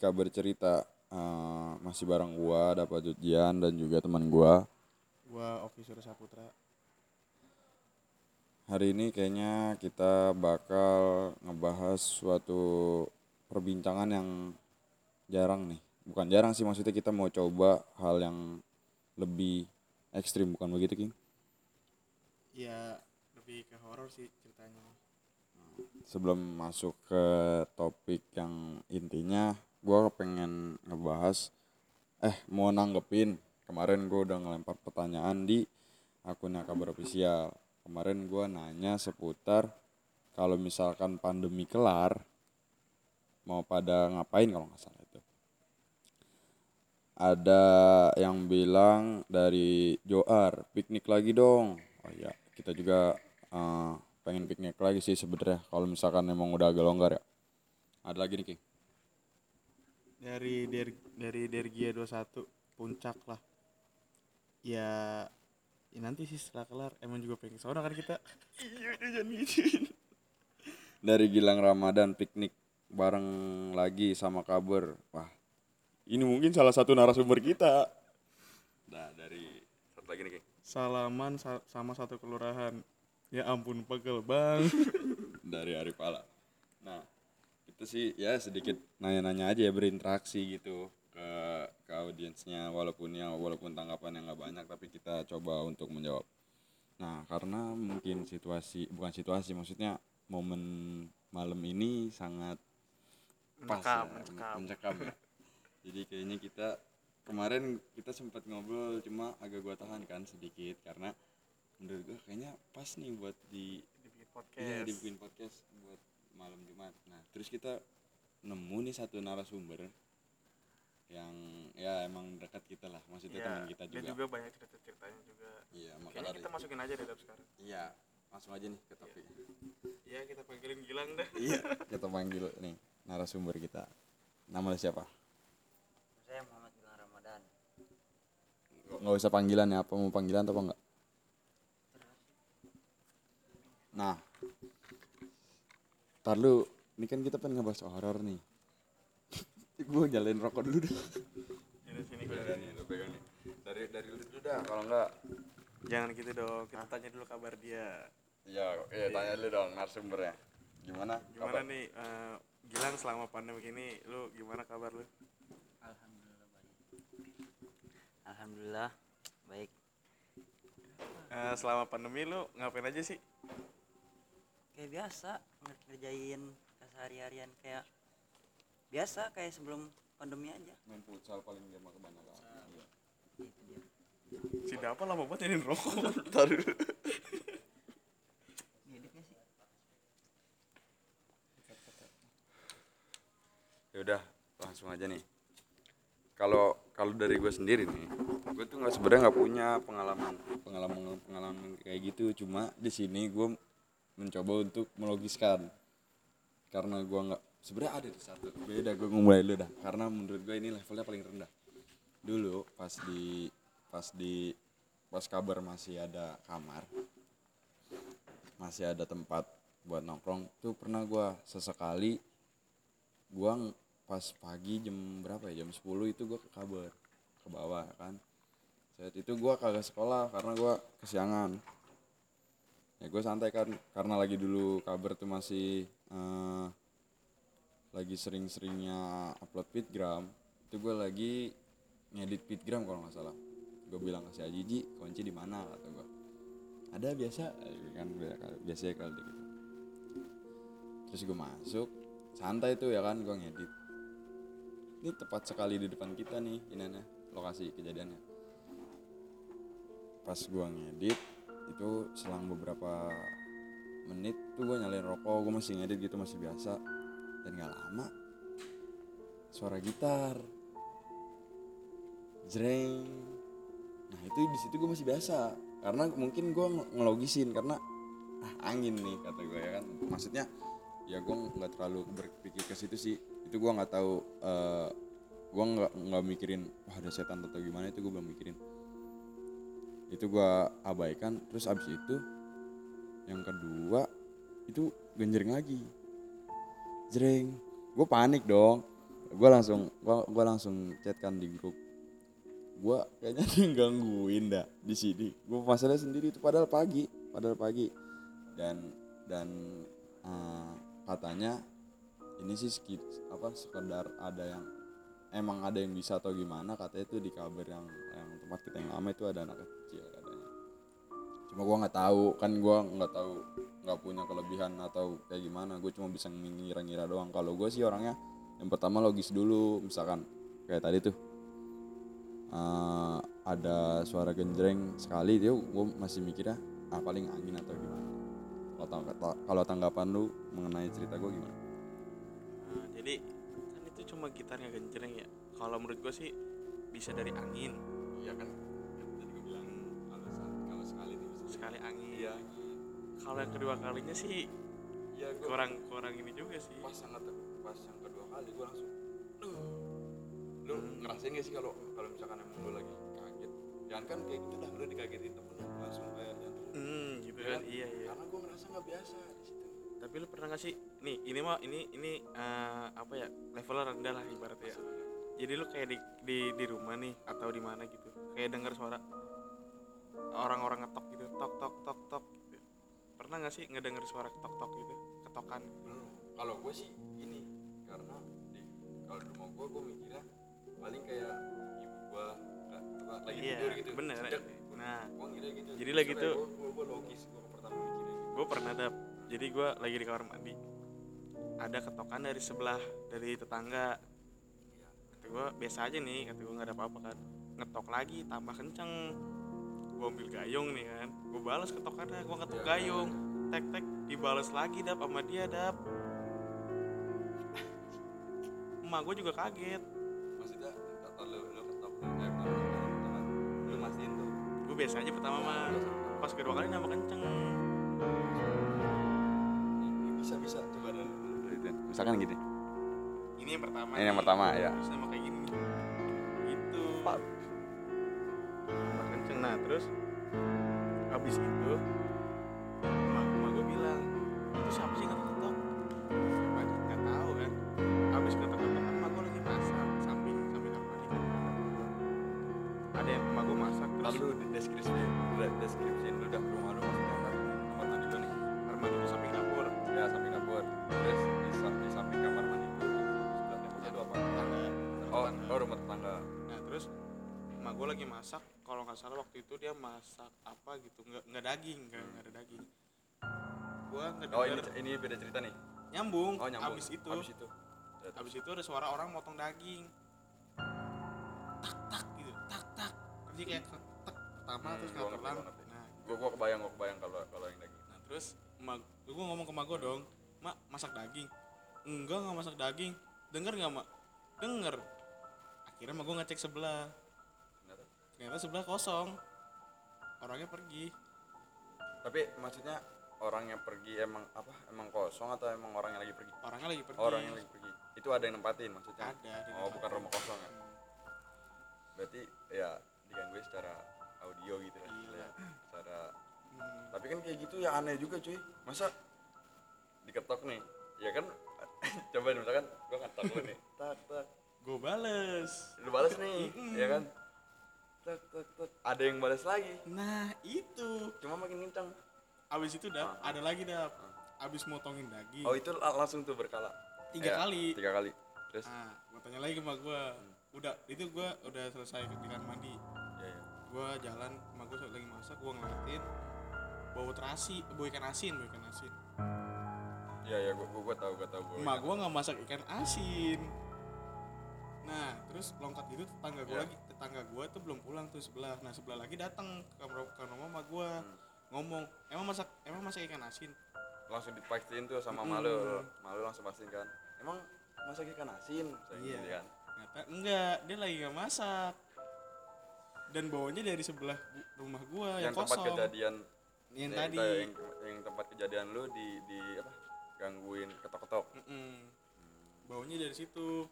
lagi di kabar cerita Eh, masih bareng gua, dapat Jujian dan juga teman gua. Gua Oki Surya Saputra. Hari ini kayaknya kita bakal ngebahas suatu perbincangan yang jarang nih. Bukan jarang sih maksudnya kita mau coba hal yang lebih ekstrim bukan begitu King? Ya lebih ke horor sih ceritanya. Sebelum masuk ke topik yang intinya, gua pengen ngebahas eh mau nanggepin. Kemarin gua udah ngelempar pertanyaan di akunnya kabar official. Kemarin gua nanya seputar kalau misalkan pandemi kelar mau pada ngapain kalau nggak salah itu. Ada yang bilang dari Joar piknik lagi dong. Oh iya kita juga eh, pengen piknik lagi sih sebenarnya kalau misalkan emang udah agak longgar ya. Ada lagi nih King Dari der, dari Dergia 21 puncak lah. Ya, ya nanti sih setelah kelar emang juga pengen sono kan kita. Iya, jangan gituin. dari Gilang Ramadan piknik bareng lagi sama kabar wah ini mungkin salah satu narasumber kita nah dari satu lagi nih King. Salaman sa- sama satu kelurahan. Ya ampun pegel bang. dari Arif Ala nah itu sih ya sedikit nanya-nanya aja ya berinteraksi gitu ke ke audiensnya walaupun ya walaupun tanggapan yang nggak banyak tapi kita coba untuk menjawab nah karena mungkin situasi bukan situasi maksudnya momen malam ini sangat pas Mencekam, ya, mencekam. mencekam ya. jadi kayaknya kita kemarin kita sempat ngobrol cuma agak gua tahan kan sedikit karena menurut gua kayaknya pas nih buat di Dibikin podcast. Iya dibikin podcast buat malam Jumat. Nah terus kita nemu nih satu narasumber yang ya emang dekat kita lah, maksudnya Iya, teman kita Dan juga. juga banyak cerita-ceritanya juga. Iya maka Kayaknya dari kita masukin aja deh sekarang. Iya langsung aja nih ke topik. Ya kita panggilin Gilang dah. Iya kita panggil nih narasumber kita. Nama lu siapa? Saya Muhammad Gilang Ramadan. Nggak usah panggilan ya, apa mau panggilan atau apa enggak? Nah, Ntar lu, ini kan kita pengen ngebahas horor nih. gue nyalain rokok dulu deh. Ini sini gue. Udah nih, lu pegang nih. Dari dari lu dulu dah, kalau enggak Jangan gitu dong. Kita tanya dulu kabar dia. Ya, eh tanya dulu dong narasumbernya. Gimana? Gimana Kabar? nih eh, Gilang selama pandemi ini lu gimana kabar lu? Alhamdulillah baik. Alhamdulillah baik. Eh, selama pandemi lu ngapain aja sih? Kayak biasa ngerjain keseharian kayak biasa kayak sebelum pandemi aja. Main futsal paling dia mah kebanyakan. Iya. Itu dia. Si Dapa lama banget nyariin rokok. Taruh. Sih. Ya udah, langsung aja nih. Kalau kalau dari gue sendiri nih, gue tuh nggak sebenarnya nggak punya pengalaman pengalaman pengalaman kayak gitu. Cuma di sini gue mencoba untuk melogiskan. Karena gue nggak sebenarnya ada di satu beda gue mulai dulu dah. Karena menurut gue ini levelnya paling rendah. Dulu pas di pas di pas kabar masih ada kamar masih ada tempat buat nongkrong tuh pernah gue sesekali ng- pas pagi jam berapa ya jam 10 itu gua ke kabar ke bawah kan. Saat itu gua kagak sekolah karena gua kesiangan ya gue santai kan karena lagi dulu kabar tuh masih eh, lagi sering-seringnya upload fitgram itu gue lagi ngedit fitgram kalau nggak salah. Gue bilang ke si Ajiji kunci di mana? kata gue ada biasa. Kan biasanya kalau gitu. Terus gue masuk santai tuh ya kan gue ngedit. Ini tepat sekali di depan kita nih inanya lokasi kejadiannya. Pas gue ngedit itu selang beberapa menit tuh gue nyalain rokok gue masih ngedit gitu masih biasa. Dan gak lama suara gitar. Jreng. Nah itu di situ gue masih biasa. Karena mungkin gue ngelogisin karena ah angin nih kata gue ya kan. Maksudnya ya gue nggak terlalu berpikir ke situ sih. Itu gue nggak tahu eh gue nggak nggak mikirin wah ada setan atau gimana itu gue belum mikirin itu gue abaikan terus abis itu yang kedua itu genjreng lagi. Jreng. Gue panik dong. Gue langsung gua, langsung chat kan di grup. Gue kayaknya dia gangguin dah di sini. Gue masalah sendiri itu padahal pagi padahal pagi. Dan dan eh, katanya ini sih sekit, apa sekedar ada yang emang ada yang bisa atau gimana katanya itu di kabar yang yang tempat kita yang lama itu ada anak cuma gua nggak tahu kan gua nggak tahu nggak punya kelebihan atau kayak gimana. Gue cuma bisa ngira-ngira doang. Kalau gue sih orangnya yang pertama logis dulu misalkan kayak tadi tuh. Eh, ada suara genjreng sekali dia gue masih mikirnya ah paling angin atau gimana? Kalau tang- kalau tanggapan lu mengenai cerita gue gimana? Nah, jadi kan itu cuma gitarnya genjreng ya. Kalau menurut gue sih bisa dari angin. Iya kan sekali angin. Iya. Kalau yang kedua kalinya sih iya gue kurang kurang ini juga sih. Pas yang kete- pas yang kedua kali gue langsung "Duh." lu ngerasain gak sih kalau kalau misalkan emang lu lagi kaget? Jangan kan kayak gitu dah lu dikagetin temen lu langsung kayak jantung hmm gitu Ya kan? iya iya. Karena gue ngerasa nggak biasa di situ. Tapi lu pernah gak sih? Nih ini mah ini ini eh, apa ya levelnya rendah lah ibaratnya. Ya jadi lu kayak di di di rumah nih atau di mana gitu kayak denger suara orang-orang ngetok gitu tok tok tok tok gitu. pernah gak sih ngedenger suara ketok tok gitu ketokan belum kalau gue sih ini karena di kalau di rumah gue gue mikirnya paling kayak ibu gue lagi Iya, tidur gitu bener. Sedek. Nah. gue ngira gitu Jadi lagi tuh- gue gue, gue logis gue pertama mikirnya gitu gue pernah dap jadi gue lagi di kamar mandi ada ketokan dari sebelah dari tetangga kata gue biasa aja nih kata gue nggak ada apa-apa kan ngetok lagi tambah kenceng gue ambil gayung nih kan. Gue balas ketokannya gue ngetok Ya, gayung. Tek tek dibalas lagi dap sama dia dap. Emak gue juga kaget. Maksudnya atau lu lu ketok lu eh bukan lu ketok lu mastiin tuh. Gue biasa aja pertama mah pas kedua kali nambah kenceng. Bisa bisa. Coba dulu. Misalkan gini. Ini yang pertama Ini yang pertama, ya. terus nama kayak gini terus habis itu emak emak gue bilang itu siapa sih ngetok siapa? Aja nggak tahu kan. Habis ngetok ngetok kan emak gue lagi masak samping samping kamar mandi kan ada yang emak gue masak terus lu di deskripsi de- deskripsiin lu dah rumah lu maksudnya apa tempat mandi lu nih. Kamar mandi gue samping dapur. Ya samping dapur. Terus di, sa- di samping kamar mandi lu sebelah temboknya itu apa? Tetangga oh oh rumah tetangga. Nah terus emak gue lagi masak, nggak salah waktu itu dia masak apa gitu, nggak nggak daging, nggak nggak ada daging. Gue oh ini ini beda cerita nih. Nyambung, oh nyambung. abis itu, abis itu. Abis itu ada suara orang motong daging, tak tak gitu, tak tak, jadi kayak tak tak pertama Hmm, terus gua nggak gua ngerti. Nah, gua gua kebayang gua kebayang kalau kalau yang daging. nah terus emak, gue ngomong ke emak gue dong, mak masak daging, enggak nggak masak daging, denger nggak mak, denger. Akhirnya emak gue ngecek sebelah, ternyata sebelah kosong, orangnya pergi. tapi maksudnya orang yang pergi emang apa? Emang kosong atau emang orang yang lagi pergi? Orangnya lagi pergi. Orang yang lagi pergi. Itu ada yang nempatin maksudnya? Ada oh bukan rumah kosong ya? Berarti ya diganggu secara audio gitu ya? Iya. ya, secara Hmm. tapi kan kayak gitu ya aneh juga cuy. Masa diketok nih? Ya kan coba misalkan gua ngetok lu nih. Tak tak gue bales. Lu balas nih ya kan ada yang balas lagi. Nah itu. Cuma makin kencang abis itu dah ada lagi dah abis motongin daging. Oh itu la- langsung tuh berkala. Tiga Ya, kali. tiga kali. Terus? Nah gue tanya lagi ke emak gue udah itu gue udah selesai di kamar mandi. Ya ya gue jalan emak gue lagi masak gue ngeliatin bau terasi bau ikan asin bau ikan asin. Ya ya gua gua, gua tahu gua tahu gua emak gue nggak masak ikan asin. Nah terus longkat gitu tetangga gue Ya. lagi tetangga gue tuh belum pulang tuh sebelah. Nah sebelah lagi datang ke kamar ke rumah emak gue Hmm. ngomong emang masak emang masak ikan asin? Langsung dipastiin tuh sama Mm-mm. malu. Malu langsung pastiin kan emang masak ikan asin? Saya Iya. kan. Enggak dia lagi nggak masak. Dan baunya dari sebelah rumah gua yang, yang tempat kosong. kejadian. Yang yang, tadi. yang, yang tempat kejadian lu di di apa? Gangguin ketok-ketok. Mm-mm. baunya dari situ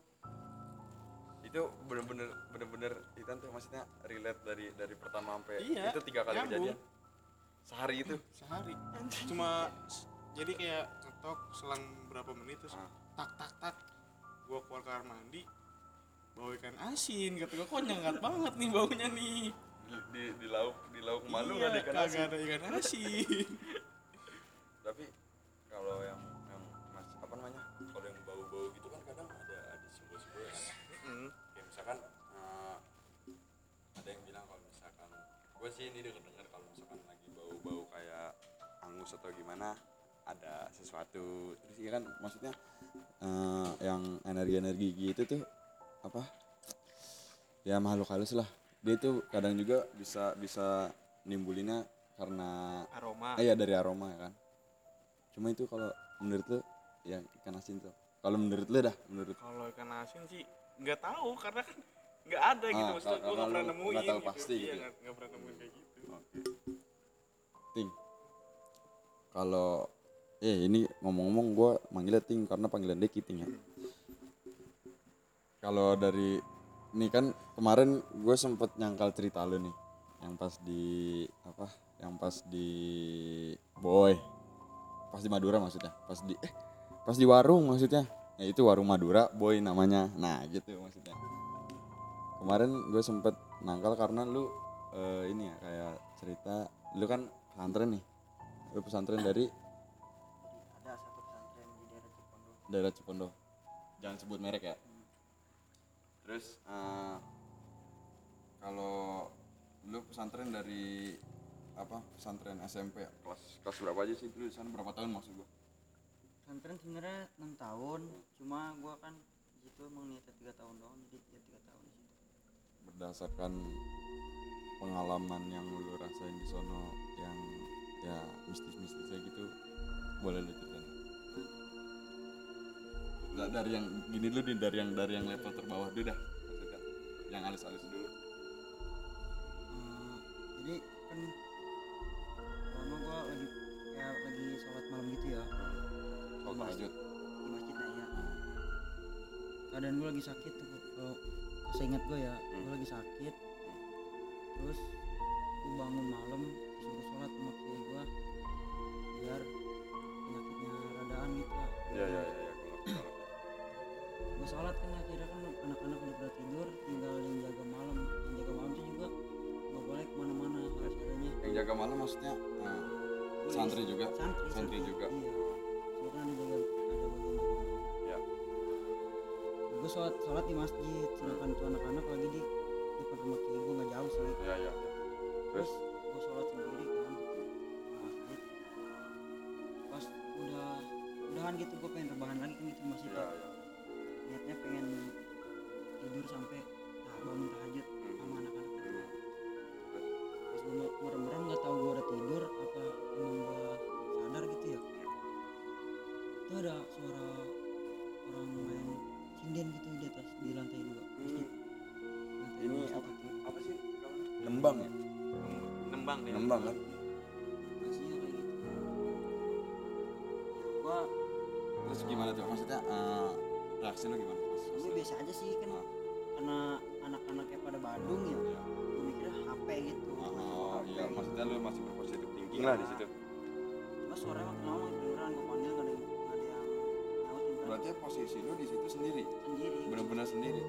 itu bener-bener bener-bener itu tuh maksudnya relate dari dari pertama sampai Iya, itu tiga kali nyambung. kejadian. Sehari itu. Sehari. Cuma jadi kayak ketok selang berapa menit terus Ah. tak tak tak. Gua keluar kamar mandi bawa ikan asin kata gua kok nyengat banget nih baunya nih? Di, di, di lauk di lauk malu Iya, nggak ada ikan asin? ada ikan asin. Tapi kalau yang angus atau gimana ada sesuatu terus ya kan maksudnya eh, yang energi-energi gitu tuh apa ya makhluk halus lah dia tuh kadang juga bisa bisa nimbulinnya karena aroma ah, iya dari aroma ya kan cuma itu kalau menurut lu ya ikan asin tuh kalau menurut lu dah menurut kalau ikan asin sih nggak tahu karena kan nggak ada gitu Ah, maksudnya gua karena nggak pernah nemuin nggak tahu gitu. pasti iya gitu. nggak nggak pernah nemuin kayak gitu Oke. Ting. Kalau eh ini ngomong-ngomong gue manggilnya Ting karena panggilan Deki Ting ya. Kalau dari ini kan kemarin gue sempet nyangkal cerita lu nih yang pas di apa yang pas di boy. Pas di Madura maksudnya pas di eh pas di warung maksudnya. Ya itu warung Madura boy namanya. Nah gitu maksudnya. Kemarin gue sempet nangkal karena lu eh, ini ya kayak cerita lu kan pesantren nih lu pesantren dari? Ada satu pesantren di daerah Cipondo. Daerah Cipondo. Jangan sebut merek ya. Terus eh, kalau lu pesantren dari apa? Pesantren SMP ya? Kelas kelas berapa aja sih dulu di sana? Berapa tahun maksud gua? Pesantren sebenarnya enam tahun. Cuma gua kan di situ emang niatnya tiga tahun doang jadi ya tiga tahun di situ berdasarkan pengalaman yang lu rasain di sono yang ya mistis-mistisnya gitu. Boleh lu ceritain Nggak, dari yang gini dulu nih dari yang dari yang level terbawah dulu dah maksudnya. Yang halus-halus dulu. Eh, jadi kan pertama gua lagi kayak lagi sholat malam gitu ya. Kalau Mas. lanjut di masjid nah ya. Keadaan gue lagi sakit tuh kalau seingat gue ya gue lagi sakit. Terus gue bangun malam disuruh sholat sama lah ya ya ya, ya kalau gue sholat kan akhirnya kan anak-anak udah pada tidur tinggal yang jaga malam. Yang jaga malam tuh juga gak boleh ke mana-mana harus adanya. Yang jaga malam maksudnya eh, santri juga? Santri santri. Juga. Iya. Kan ada jaga ada bagian jaga malam ya gue sholat sholat di masjid sedangkan tuh anak-anak lagi di depan rumah kiai gue nggak jauh sih. Ya ya terus? Gue gitu gue pengen rebahan lagi kan gitu di masjid ya ya. ya niatnya pengen tidur sampai bangun tahajud sama anak-anak. Itu pas gue merem-merem nggak tahu gue udah tidur apa emang gue sadar gitu ya. Itu ada suara orang main sinden gitu di atas di lantai dua. Masjid lantai ini dua, apa apa sih nembang ya? Nembang deh nembang kan gimana tuh? Maksudnya eh, reaksi lu gimana? Gue biasa aja sih kan Ah. karena anak-anaknya pada Badung ya gue mikirnya HP gitu. Oh HP iya, gitu. maksudnya lu masih berpositif thinking lah di situ. cuma suara makin lama makin kedengeran gue panggil gak ada yang gak ada yang Berarti posisi lu di situ sendiri, sendiri. Benar-benar sendiri.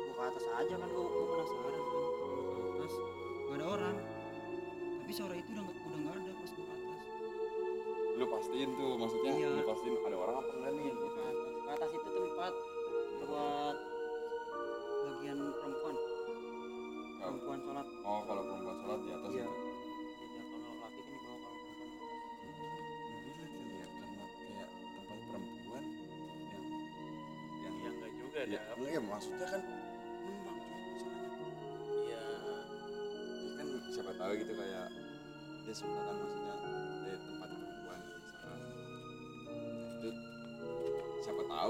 gue ke atas aja kan gue gue penasaran kan. Atas gak ada orang. Tapi suara itu udah Lu pastiin tuh, maksudnya Iya. lu pastiin ada orang apa enggak nih? ke atas ke atas itu tempat buat bagian perempuan perempuan sholat Oh, kalau perempuan sholat di atas Iya. itu. beda kalau laki kan di bawah kalau perempuan di atas Jadi lu lihat karena kayak tempat perempuan yang yang ya enggak juga ya, dah ya maksudnya kan numpang cuy masalahnya. iya Ya kan siapa tahu gitu kayak dia suka kan maksudnya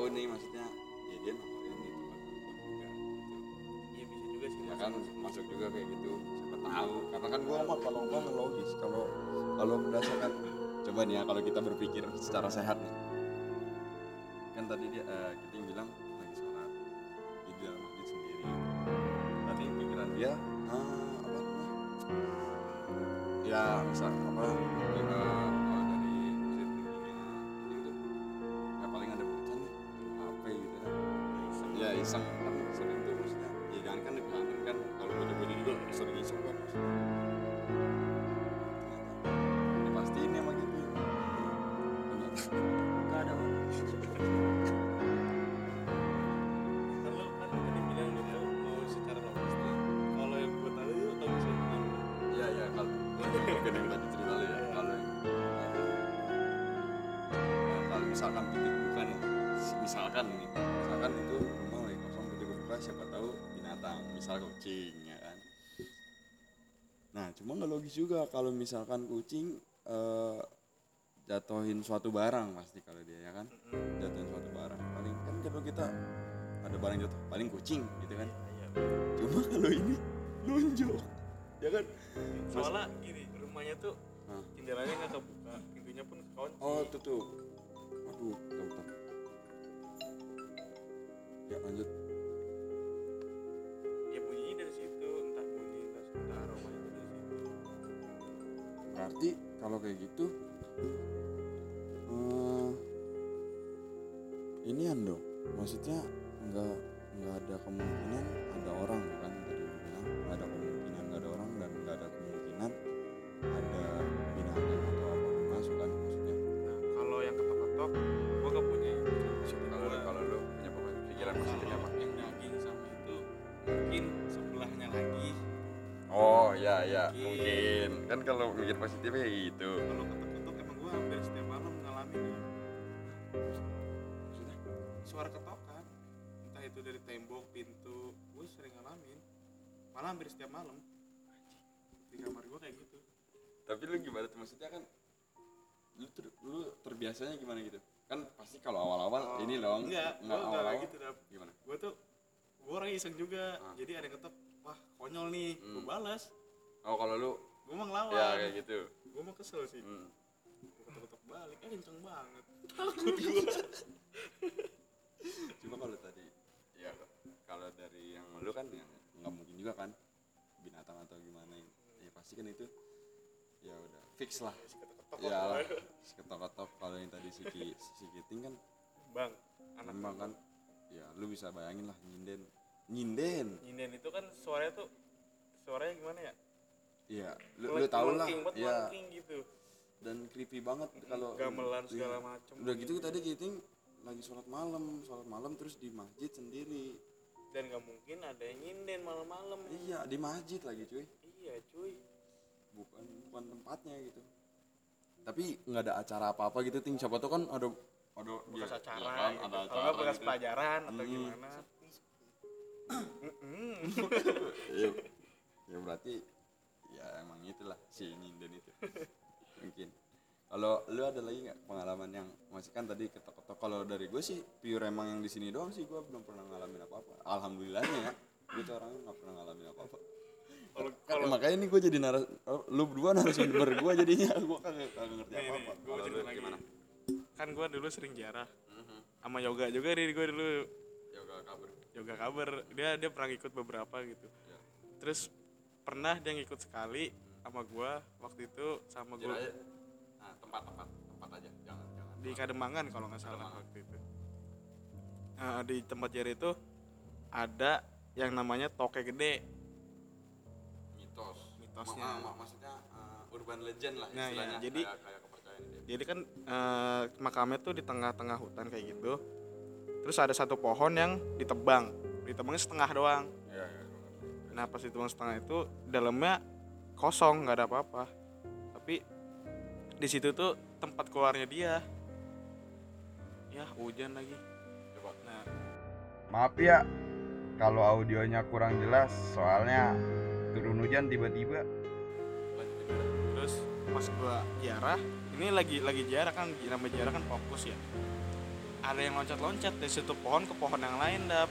tahu nih maksudnya. Ya dia juga gitu. Iya bisa juga sih ya kan masuk juga kayak gitu. Siapa tahu. Karena kan gua mah kalau gua logis kalau kalau berdasarkan coba nih ya kalau kita berpikir secara sehat nih juga kalau misalkan kucing eh, jatuhin suatu barang pasti kalau dia ya kan? Jatuhin suatu barang. Paling kan kalau kita ada barang jatuh paling kucing gitu kan? Iya. Cuma kalau ini nunjuk ya kan? Soalnya gini rumahnya tuh jendelanya nggak kebuka pintunya pun kekunci Oh tuh. Aduh, bentar. Ya lanjut. Kalau kayak gitu, eh ini dong. Maksudnya nggak nggak ada kemungkinan ada orang kan tadi bilang ada kemungkinan kan kalau mikir positifnya kayak gitu. kalau ketok-ketok emang gue hampir setiap malam ngalamin ya Maksudnya? suara ketokan entah itu dari tembok pintu gue sering ngalamin. Malah hampir setiap malam. Di kamar gue kayak gitu. Tapi lu gimana tuh? Maksudnya kan lu ter, lu terbiasanya gimana gitu? Kan pasti kalau awal-awal Oh, ini loh enggak. gue nggak enggak awal-awal. kayak gitu dap. Gimana? Gue tuh gue orang iseng juga. Ah. jadi ada yang ketok wah konyol nih. Gue Hmm. balas. Oh kalau lu gue mau ngelawan. Ya kayak gitu. Gue mau kesel sih. Hmm. gue ketok-ketok balik. Eh kenceng banget. Takut gue cuma kalau tadi ya kalau dari yang lu kan ya nggak mungkin juga kan binatang atau gimana ya, ya pasti kan itu ya udah fix lah. Ya lah. ketok-ketok. Kalau yang tadi si, Ki- si Kiting kan bang anak memang kan ya lu bisa bayangin lah nyinden. Nyinden. Nyinden itu kan suaranya tuh suaranya gimana ya Iya, lu, lu tau lah. Iya, gitu dan creepy banget kalau gamelan iya. segala macem Udah gitu tadi Giting lagi sholat malam, sholat malam terus di masjid sendiri. dan gak mungkin ada yang nyinden malam-malam Iya, di masjid lagi cuy. iya cuy Bukan bukan tempatnya gitu. Tapi nggak ada acara apa-apa gitu, ting. Siapa tuh kan ada ada bekas ya, acara iya kan, gitu. ada acara nggak bekas gitu. pelajaran atau Hmm. gimana Mm-mm. Iya. ya berarti ya emang itulah si nyinden itu. Mungkin. Kalau lu ada lagi nggak pengalaman yang masih kan tadi ketok-ketok kalau dari gue sih pure emang yang di sini doang sih gue belum pernah ngalamin apa-apa. Alhamdulillahnya ya. Gue tuh orangnya nggak pernah ngalamin apa-apa. kalau Kan, kalau makanya ini gue jadi naras oh, lu berdua narasumber gue jadinya gue kagak kagak ngerti nih, apa-apa. nih, gue cerita lagi gimana? kan gue dulu sering jarah Mhm. sama yoga juga nih gue dulu Yoga kabur. yoga kabar dia dia pernah ikut beberapa gitu Ya. terus pernah dia ngikut sekali sama gue waktu itu sama gue. Nah, tempat tempat tempat aja. Jangan jangan. di Kademangan kalau nggak salah Kademangan. waktu itu Nah, di tempat jari itu ada yang namanya toke gede mitos. Mitosnya. Ma- ma- maksudnya uh, urban legend lah Nah, ya, jadi- kayak, kayak kepercayaan dia. jadi kan eh, makamnya tuh di tengah-tengah hutan kayak gitu terus ada satu pohon yang ditebang ditebangnya setengah doang gua ngerti. nah pas ditebang setengah itu dalamnya kosong nggak ada apa-apa. Tapi di situ tuh tempat keluarnya dia. Ya hujan lagi. Coba. nah. Maaf ya kalau audionya kurang jelas soalnya turun hujan tiba-tiba. Terus pas gua ziarah ini lagi lagi ziarah kan namanya ziarah kan fokus ya. Ada yang loncat-loncat dari satu pohon ke pohon yang lain dap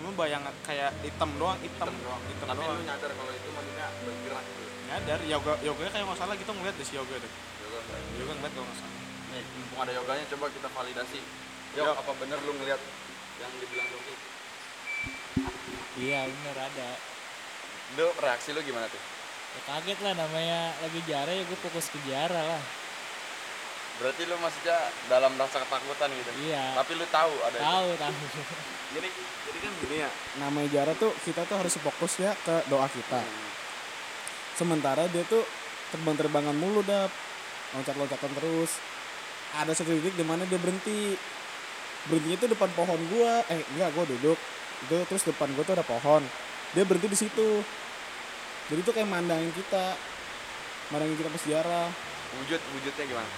cuma bayangan kayak hitam doang hitam, doang hitam Tapi doang lu nyadar kalau itu maksudnya bergerak gitu. nyadar yoga yoga kayak nggak salah kita ngeliat deh si yoga deh Yoga yoga ngeliat kalau nggak salah Nih, mumpung ada yoganya coba kita validasi. Yo, Yo. apa bener lu ngeliat yang dibilang Doki? Iya bener ada Lu reaksi lu gimana tuh? ya, Kaget lah namanya lagi jarah ya gue fokus ke jarah lah berarti lu maksudnya dalam rasa ketakutan gitu? Iya. Tapi lu tahu ada itu. tahu tahu. Jadi jadi kan gini ya namanya jarak tuh kita tuh harus fokus ya ke doa kita. Sementara dia tuh terbang-terbangan mulu dap. Loncat-loncatan terus. Ada satu titik di mana dia berhenti. Berhentinya tuh depan pohon gua. Eh enggak gua duduk. Itu terus depan gua tuh ada pohon. Dia berhenti di situ. Jadi tuh kayak mandangin kita. Mandangin kita pesejarah wujud wujudnya gimana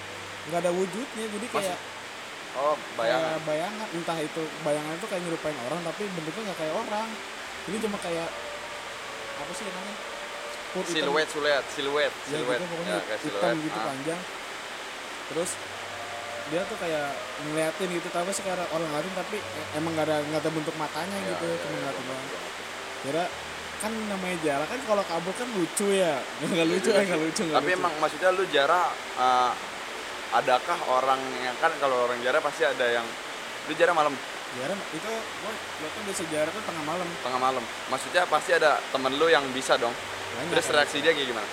nggak ada wujudnya jadi kayak oh bayangan. kayak bayangan. Entah itu bayangan itu kayak nyerupain orang tapi bentuknya nggak kayak orang. Ini cuma kayak apa sih namanya? Pur hitam. siluet siluet siluet ya siluet. gitu pokoknya ya kayak hitam siluet. gitu Ah. panjang. Terus dia tuh kayak ngeliatin gitu. Tapi sekarang orang ngeliatin tapi e- emang gak ada nggak ada bentuk matanya Ya, gitu ya, cuma ya, ngeliatin ya, doang. ya. kira kan namanya jarak kan kalau kabur kan lucu ya. Nggak lucu ya nggak lucu nggak tapi lucu. emang maksudnya lu jarak eh, adakah orang yang kan kalau orang jarak pasti ada yang lu jarak malam? Jarak itu gua gua tuh bisa jarak tuh tengah malam. Tengah malam. Maksudnya pasti ada temen lu yang bisa dong? Banyak terus reaksi dia kayak gimana?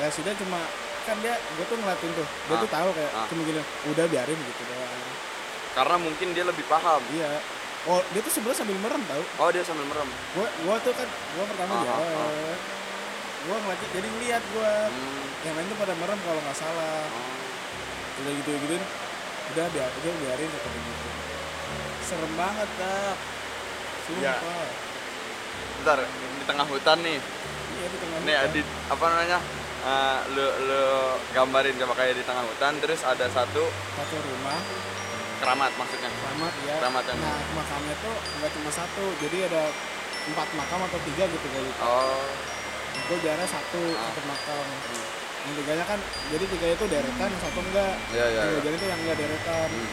Ya sudah cuma kan dia gue tuh ngeliatin tuh. Dia Ah, tuh tahu kayak ah. cuma gini udah biarin gitu doang. Karena mungkin dia lebih paham. Iya. Oh dia tuh sebelah sambil merem tau. Oh dia sambil merem. Gua gua tuh kan gua pertama Ah, ah, jarak gua ngeliatin jadi ngeliat gua. Hmm, yang lain tuh pada merem kalau nggak salah. Oh. Udah gitu gituin udah biar udah biarin kata gitu. Serem banget dah Iya. sumpah. Bentar di tengah hutan nih. Iya di tengah nih hutan. di apa namanya eh, lu lu gambarin coba kayak di tengah hutan terus ada satu satu rumah. keramat maksudnya. Keramat ya Keramat yang- nah makamnya tuh nggak cuma satu jadi ada empat makam atau tiga gitu gue lupa oh. Gue jarak satu Ah. satu makam yang tiganya kan jadi tiga itu deretan yang satu enggak. Iya iya yang iya. jalan itu yang enggak deretan. Hmm.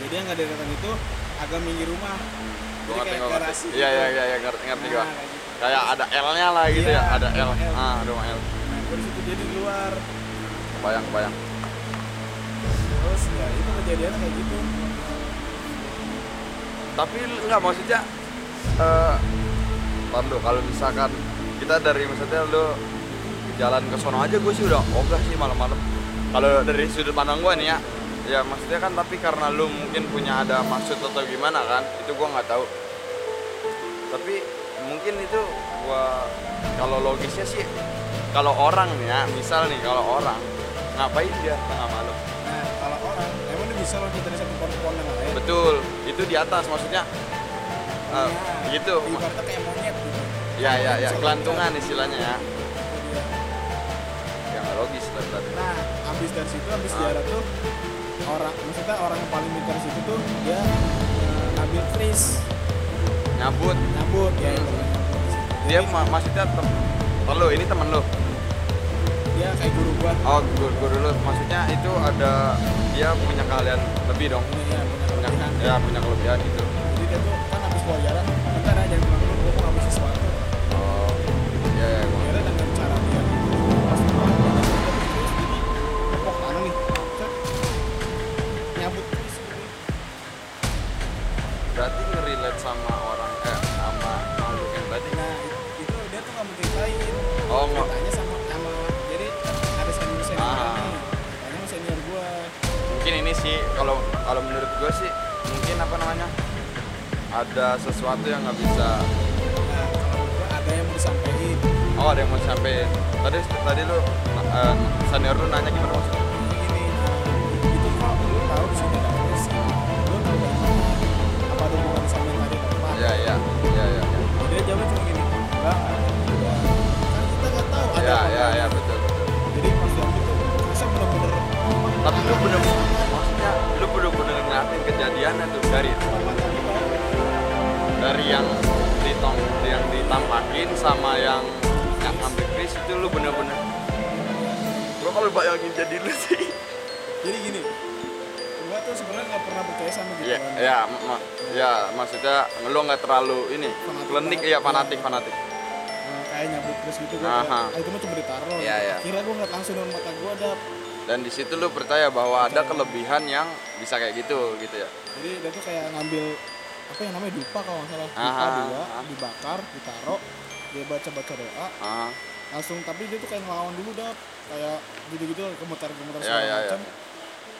jadi yang enggak deretan itu agak minggir rumah. Gua jadi ngerti, kayak garasi iya gitu. iya iya iya, ngerti ngerti Nah, gua kayak gitu. kayak ada L-nya lah gitu Iya, ya ada L. L. ah rumah L. Nah gue di situ jadi di luar. Kebayang kebayang. Terus ya itu kejadian kayak gitu. Tapi lu- nggak maksudnya eh lu kalau misalkan kita dari maksudnya lu jalan ke sono aja gue sih udah ogah sih malam-malam. Kalau dari sudut pandang gue nih ya ya maksudnya kan tapi karena lu mungkin punya ada maksud atau gimana kan itu gue nggak tahu. Tapi mungkin itu gua kalau logisnya sih kalau orang nih ya misal nih kalau orang ngapain dia tengah malam? Nah kalau orang emang dia bisa loncat dari satu pohon ke pohon yang lain. Betul itu di atas maksudnya. Nah, gitu. ibaratnya kayak monyet gitu. Ya ya ya kelantungan istilahnya ya logis lah berarti. Nah, habis dari situ habis Ah. ziarah tuh orang maksudnya orang yang paling pintar situ tuh dia eh, ngambil kris. Nyabut nyabut ya. Hmm. dia Jadi, ma- maksudnya tem lo ini temen lo dia kayak guru gua. Oh guru, guru lo maksudnya itu ada dia punya keahlian lebih dong? Ya punya punya ya punya kelebihan gitu. Jadi dia tuh kan habis keluar jalan bentar aja kalau menurut gue sih mungkin apa namanya ada sesuatu yang nggak bisa nah ada yang mau disampaikan. Oh ada yang mau sampai tadi tadi lu eh, senior lu nanya gimana maksudnya? Gini itu kok lu tahu di sini ada kris lu tahu dari mana apa ada hubungan sama yang tadi tempat? Ya ya ya ya ya dia jawabnya cuma gini enggak kan kita nggak tahu ada ya ya ya betul. Jadi pas jawab itu bisa bener-bener tapi lu bener maksudnya lu bener-bener ngeliatin kejadiannya tuh dari dari yang ditong yang ditampakin sama yang yang ngambil kris itu lu bener-bener. Gua kalau bayangin jadi lu sih. Jadi gini gua tuh sebenarnya nggak pernah percaya sama gitu ya ya ma- ya maksudnya lu nggak terlalu ini banget. ya fanatik fanatik. Nah, kayak nyabut kris gitu gua itu mah cuma ditaruh. Iya, iya. kira gua nggak langsung dengan mata gua ada dan di situ lu percaya bahwa ada kelebihan yang bisa kayak gitu gitu ya? Jadi dia tuh kayak ngambil apa yang namanya dupa kalau nggak salah. Dupa Aha, dua aha. dibakar ditaruh dia baca baca doa. Ah langsung tapi dia tuh kayak ngelawan dulu dah kayak gitu gitu gemetar gemetar Ya, segala ya, ya. macam.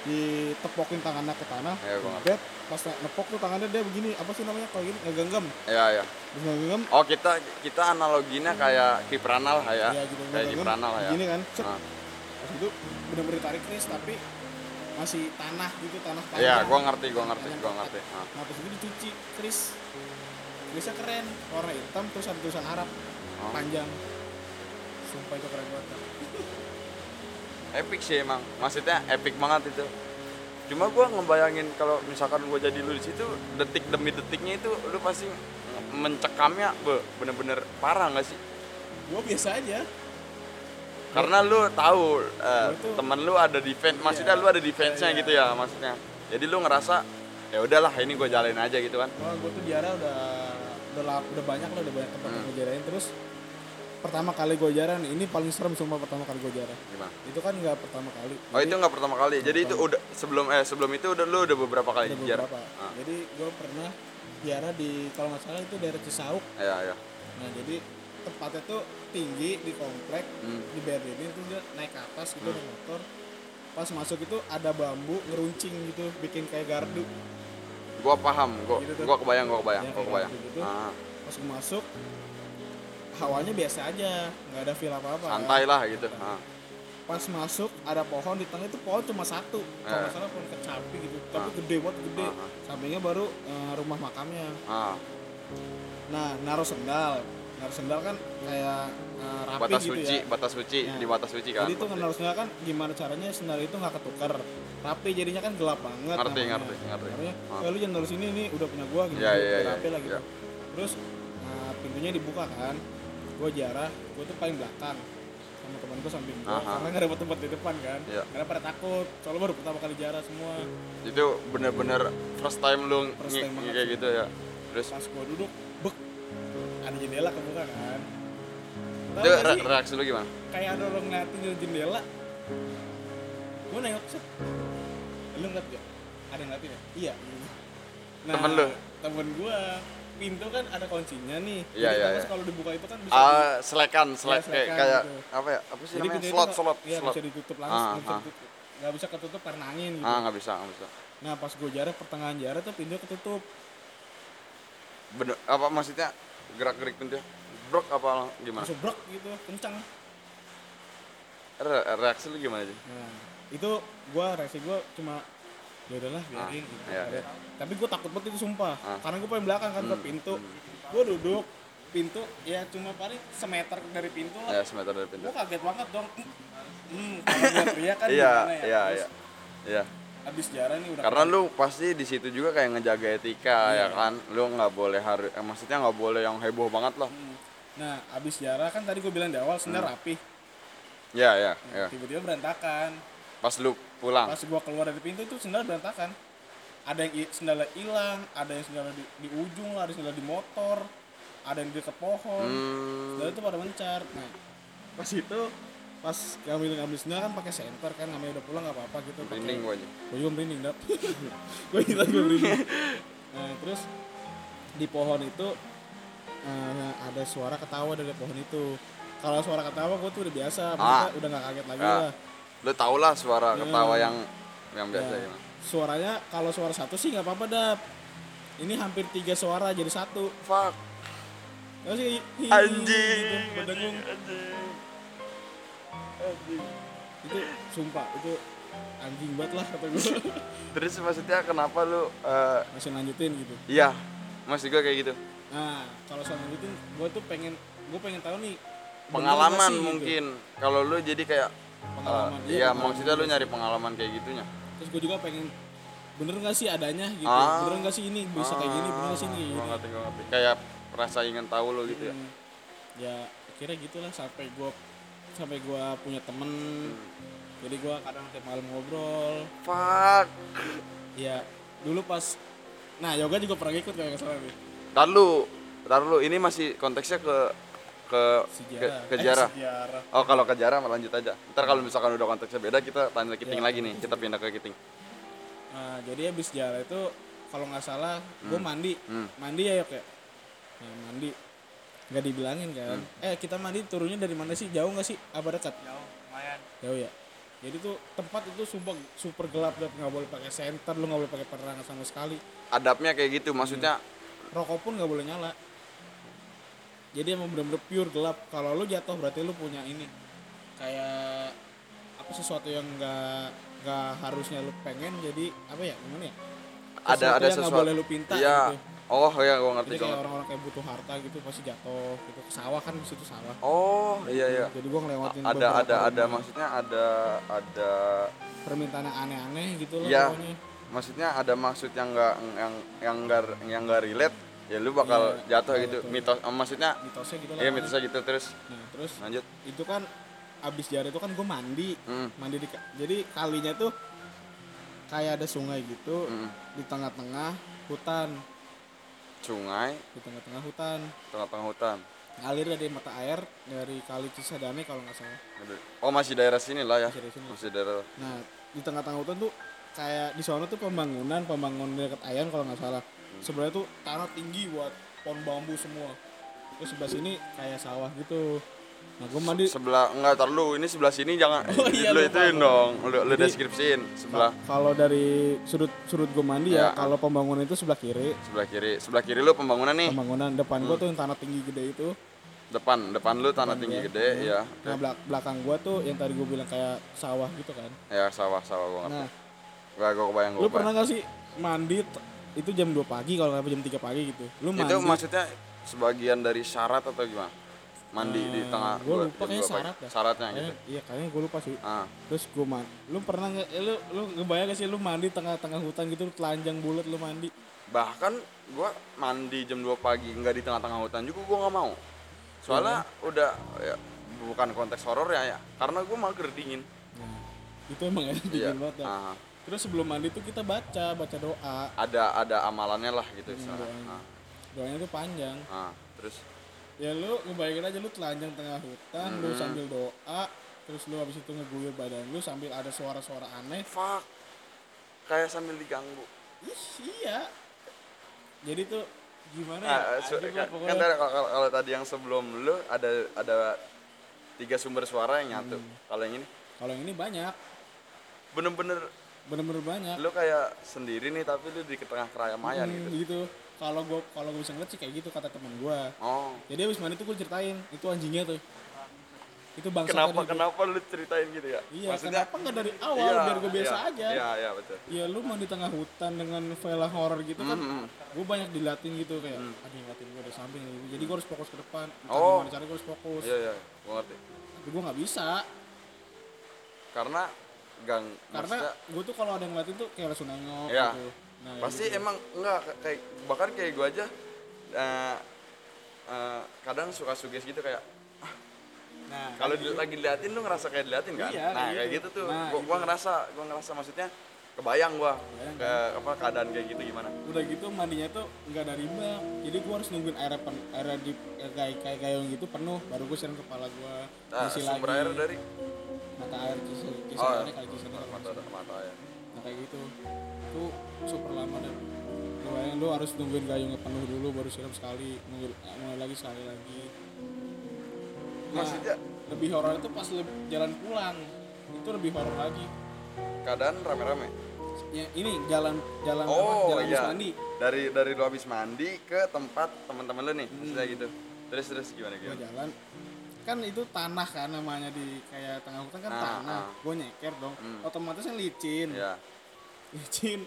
Ditepokin tangannya ke tanah. Ya, jebret pas nepok tuh tangannya dia begini apa sih namanya kalau gini ngegenggam. Ya ya. Ngegenggam. Oh kita kita analoginya kayak kipranal ya. Ya gitu kayak kipranal ya. Gini kan pas itu bener-bener ditarik kris tapi masih tanah gitu tanah ya panjang gua ngerti gua ngerti gua ngerti. Ah. nah pas itu dicuci kris krisnya keren warna hitam terus ada tulisan Arab. Oh. panjang. Sumpah itu keren banget. Epic sih emang. Maksudnya epic banget itu. Cuma gua ngebayangin kalau misalkan gua jadi lu di situ detik demi detiknya itu lu pasti mencekamnya be, bener-bener parah nggak sih? Gua biasa aja karena lu tahu eh, Gua tuh- temen lu ada defense maksudnya Iya. lu ada defense-nya Iya. gitu ya maksudnya. Jadi lu ngerasa ya udahlah ini gue jalanin aja gitu kan. Wah, gue tuh jarah udah udah, lap- udah banyak lah udah banyak tempat yang Hmm. gue jarain terus pertama kali gue jarah nih ini paling serem sumpah pertama kali gue jarah gimana? Itu kan nggak pertama kali. Oh itu nggak pertama kali? jadi itu udah sebelum eh sebelum itu udah lu udah beberapa kali jarah beberapa. Ah. jadi gue pernah jarah di kalau nggak salah itu daerah Cisauk. Ya ya nah jadi tempatnya tuh tinggi di komplek Hmm. di Berlin itu dia naik ke atas gitu naik motor pas masuk itu ada bambu ngeruncing gitu bikin kayak gardu gua paham gua Gitu tuh. gua kebayang gua kebayang Ya, gua kebayang gitu-gitu. Ah, pas masuk hawanya biasa aja nggak ada feel apa apa santai lah gitu Ah. pas masuk ada pohon di tengah itu pohon cuma satu kalau Eh. nggak salah pohon kecapi gitu tapi Ah. gede banget gede Ah, ah. sampingnya baru eh, rumah makamnya Ah, nah naruh sendal naruh sendal kan kayak eh, rapi batas gitu suci ya batas suci Ya. di batas suci kan jadi itu naruh sendal kan gimana caranya sendal itu nggak ketukar rapi jadinya kan gelap banget Ngerti, namanya. ngerti, ngerti. Ah. "Eh, lu jangan naruh sini ini udah punya gua gitu Ya, ya, biar ya, rapi lah gitu ya. terus nah, pintunya dibuka kan gua jarah gua tuh paling belakang sama teman gua samping gua Aha. karena nggak ada tempat di depan kan Iya. karena pada takut soalnya baru pertama kali jarah semua itu bener-bener first time lu First time kayak gitu ya terus pas gua duduk ada jendela kebuka kan. Tau itu gak re- sih, reaksi lu gimana? Kayak ada orang ngeliatin dari jendela. Gua nengok set. Lu ngeliat gak? ada yang ngeliatin ya? iya. Temen lu? temen gua. Pintu kan ada kuncinya nih. Iya, iya, iya. kalau dibuka itu kan bisa ah selekan selek kayak selekan kayak gitu. apa ya? Apa sih jadi namanya? itu slot slot iya, slot. bisa ditutup langsung Ah, nggak bisa ah. ditutup. Nggak bisa ketutup karena angin gitu. Ah nggak bisa nggak bisa. Nah pas gua jarak pertengahan jarak tuh pintu ketutup. Bener apa maksudnya gerak gerik pintu brok apa gimana langsung brok gitu kencang Re- reaksi lu gimana sih Nah, itu gua reaksi gua cuma ya udahlah biarin gitu. iya, iya. Tapi gua takut banget itu sumpah. Ah. Karena gua paling belakang kan ke Hmm, pintu. Gua duduk pintu ya cuma paling semeter dari pintu ya lah. semeter dari pintu Gua kaget banget dong. Hmm, kalau gua teriak kan iya gimana ya? iya Terus iya iya Abis jarah nih udah karena lu pasti di situ juga kayak ngejaga etika Iya. ya kan lu nggak boleh harus eh, maksudnya nggak boleh yang heboh banget lah Hmm. Nah, abis jarah kan tadi gua bilang di awal sendal Hmm. rapi. ya ya ya Tiba-tiba berantakan. pas lu pulang Pas gua keluar dari pintu itu sendal berantakan. Ada yang sendalnya hilang, ada yang sendalnya di, di ujung lah, ada yang sendal di motor, ada yang di dekat pohon. hmm, Sendal itu pada mencar. Nah, pas itu pas ngambil ngambil sendal kan pakai senter kan namanya udah pulang nggak apa-apa gitu. merinding gua aja Gue juga merinding dap. gue kita gue merinding. Nah, terus di pohon itu eh, ada suara ketawa dari pohon itu. Kalau suara ketawa gue tuh udah biasa, Ah. udah nggak kaget lagi Ah. lah. lu tau lah suara Ya. ketawa yang yang biasa Ya. gimana Suaranya kalau suara satu sih nggak apa-apa dap. Ini hampir tiga suara jadi satu. fuck? Hi- anjing gitu, berdengung. anjing Itu sumpah itu anjing banget lah kata gue. terus maksudnya kenapa lu eh, Masih lanjutin gitu. iya maksud gua kayak gitu Nah, kalau soal lanjutin, gue tuh pengen, gue pengen tahu nih pengalaman sih gitu. mungkin kalau lu jadi kayak Pengalaman, eh, iya, iya pengalaman maksudnya lu nyari pengalaman kayak gitunya Terus gue juga pengen bener nggak sih adanya gitu, Ah. bener nggak sih ini bisa kayak gini, bener nggak sih ini kayak gua gini. ngerti ngerti kayak rasa ingin tahu lo gitu ya Hmm. Ya akhirnya gitulah sampai gue sampai gue punya temen, jadi gue kadang tiap malam ngobrol. fuck. Ya dulu pas, nah yoga juga pernah ikut kayak salah nih. tar lu tar lu ini masih konteksnya ke ke ke, Sejarah. ke Eh, jarah sejarah. oh kalau ke jarah lanjut aja. Ntar kalau misalkan udah konteksnya beda kita tanya kiting Ya, lagi nih. Kita pindah ke kiting. Nah, jadi habis sejarah itu kalau nggak salah gue mandi. Hmm. mandi ya yok ya? Nah, mandi nggak dibilangin kan? Hmm. eh kita mandi turunnya dari mana sih? Jauh nggak sih? Apa dekat? Jauh lumayan. Jauh ya? Jadi tuh tempat itu super super gelap dan nggak boleh pakai senter lu nggak boleh pakai penerangan sama sekali. Adabnya kayak gitu maksudnya rokok pun nggak boleh nyala. Jadi emang bener-bener pure gelap. Kalau lu jatuh berarti lu punya ini. Kayak apa sesuatu yang nggak nggak harusnya lu pengen jadi apa ya gimana ya? Ada ada yang nggak sesuatu boleh lu pinta iya. gitu oh ya gua ngerti jadi kayak orang-orang kayak butuh harta gitu pasti jatuh gitu. Ke sawah kan di situ sawah. Oh iya iya. Jadi gua ngelewatin ada ada ada maksudnya ada ada permintaan yang aneh-aneh gitu loh Iya. pokoknya. Maksudnya ada maksud yang enggak yang yang enggak yang enggak relate ya lu bakal Iya, jatuh iya, gitu. betul. mitos eh, maksudnya mitosnya gitu lah iya mitosnya gitu terus nah terus lanjut. itu kan abis jari itu kan gue mandi. Hmm. mandi di jadi kalinya tuh kayak ada sungai gitu Mm. di tengah-tengah hutan sungai. Di tengah-tengah hutan. Tengah-tengah hutan. Ngalir dari mata air dari kali Cisadane kalau nggak salah. Oh masih daerah sini lah ya. Masih dari sini. masih daerah. Nah di tengah-tengah hutan tuh kayak di sana tuh pembangunan pembangunan dekat Ayan kalau nggak salah. Sebenarnya tuh tanah tinggi buat pohon bambu semua. Terus sebelah sini kayak sawah gitu nah gue mandi. Sebelah enggak tar lu ini sebelah sini jangan Oh iya, lu ituin dong lu, lu Jadi- deskripsiin sebelah. kalau dari sudut sudut gue mandi Ya. ya. kalau pembangunan itu sebelah kiri. Sebelah kiri sebelah kiri lu pembangunan nih. Pembangunan depan gua tuh yang tanah tinggi gede itu. Depan depan lu tanah Depan tinggi gua. gede ya. Nah belak- belakang gua tuh yang tadi gua bilang kayak sawah gitu kan. Ya sawah sawah gua ngerti. Nah. Gua gua kebayang gua lu pernah gak sih mandi itu jam 2 pagi kalau nggak jam 3 pagi gitu? Lu mandi. itu maksudnya sebagian dari syarat atau gimana mandi di Eh, tengah gua dua- lupa kayaknya syarat dah. syaratnya gitu Kayaknya- iya kayaknya gua lupa sih ah terus gua mandi lu pernah nggak eh, lu lu ngebayang gak sih lu mandi tengah-tengah hutan gitu lu telanjang bulat lu mandi bahkan gua mandi jam 2 pagi nggak di tengah-tengah hutan juga gua nggak mau soalnya udah ya, bukan konteks horor ya ya karena gua mager dingin nah itu emang ya iya dingin banget dah. ah. terus sebelum mandi tuh kita baca baca doa ada ada amalannya lah gitu Hmm, doanya. ah. doanya tuh panjang ah. terus ya lu ngebayangin aja lu telanjang tengah hutan lu Mm-mm. sambil doa terus lu habis itu ngeguyur badan lu sambil ada suara-suara aneh. Fuck. Kayak sambil diganggu. Ih, iya. Jadi tuh gimana ya? Ah, su- Anjir lah kan, pokoknya. kan kalau- kalau tadi yang sebelum lu ada ada tiga sumber suara yang nyatu. Hmm. kalau yang ini? Kalau yang ini banyak. Bener-bener bener-bener banyak. lu kayak sendiri nih tapi lu di tengah keramaian Hmm, gitu. gitu kalau gua kalau gua bisa ngeliat sih kayak gitu kata teman gua. Oh. Jadi habis mandi tuh gua ceritain itu anjingnya tuh. Itu bangsa kenapa tadi kenapa lu ceritain gitu ya? Iya maksudnya kenapa nggak dari awal iya, biar gua biasa iya, aja? iya iya betul. Ya lu mandi tengah hutan dengan vela horror gitu kan Hmm, hmm. gue banyak dilatin gitu kayak ada yang ngeliatin gue dari samping gitu. jadi gue harus fokus ke depan Entah Oh. gimana caranya gue harus fokus. Iya iya gua ngerti. Tapi gue nggak bisa. Karena gang karena maksudnya gue tuh kalau ada yang ngeliatin tuh kayak langsung nengok Iya. gitu nah ya pasti gitu. emang enggak kayak bahkan kayak gua aja eh, eh, kadang suka suges gitu kayak nah kalau di- lagi diliatin lu ngerasa kayak diliatin kan? Iya, nah kayak kayak gitu. gitu tuh. Nah, gua, gua gitu. ngerasa gua ngerasa maksudnya kebayang gua Kebayang, ke apa keadaan kayak gitu gimana. Udah gitu mandinya tuh nggak dari bak jadi gue harus nungguin air pen, air di kayak kayak gayung gitu penuh baru gue siram kepala gue nah, isi lagi. air dari? Mata air kisi Oh, kisarannya kali kisarannya mata mata ya nah kayak gitu. Itu super lama dan lu bayangin lu harus nungguin gayungnya penuh dulu baru siram sekali nunggu eh, mulai lagi sekali lagi. Nah, maksudnya? lebih horor itu pas lu jalan pulang itu lebih horor lagi. Keadaan rame-rame? Ya ini jalan jalan apa? Oh jalan iya. mandi. Dari dari lu habis mandi ke tempat teman-teman lu nih maksudnya gitu. Terus terus gimana gimana? jalan kan itu tanah kan namanya di kayak tengah hutan kan Ah, tanah. ah. gue nyeker dong. Hmm. otomatis kan licin. Ya licin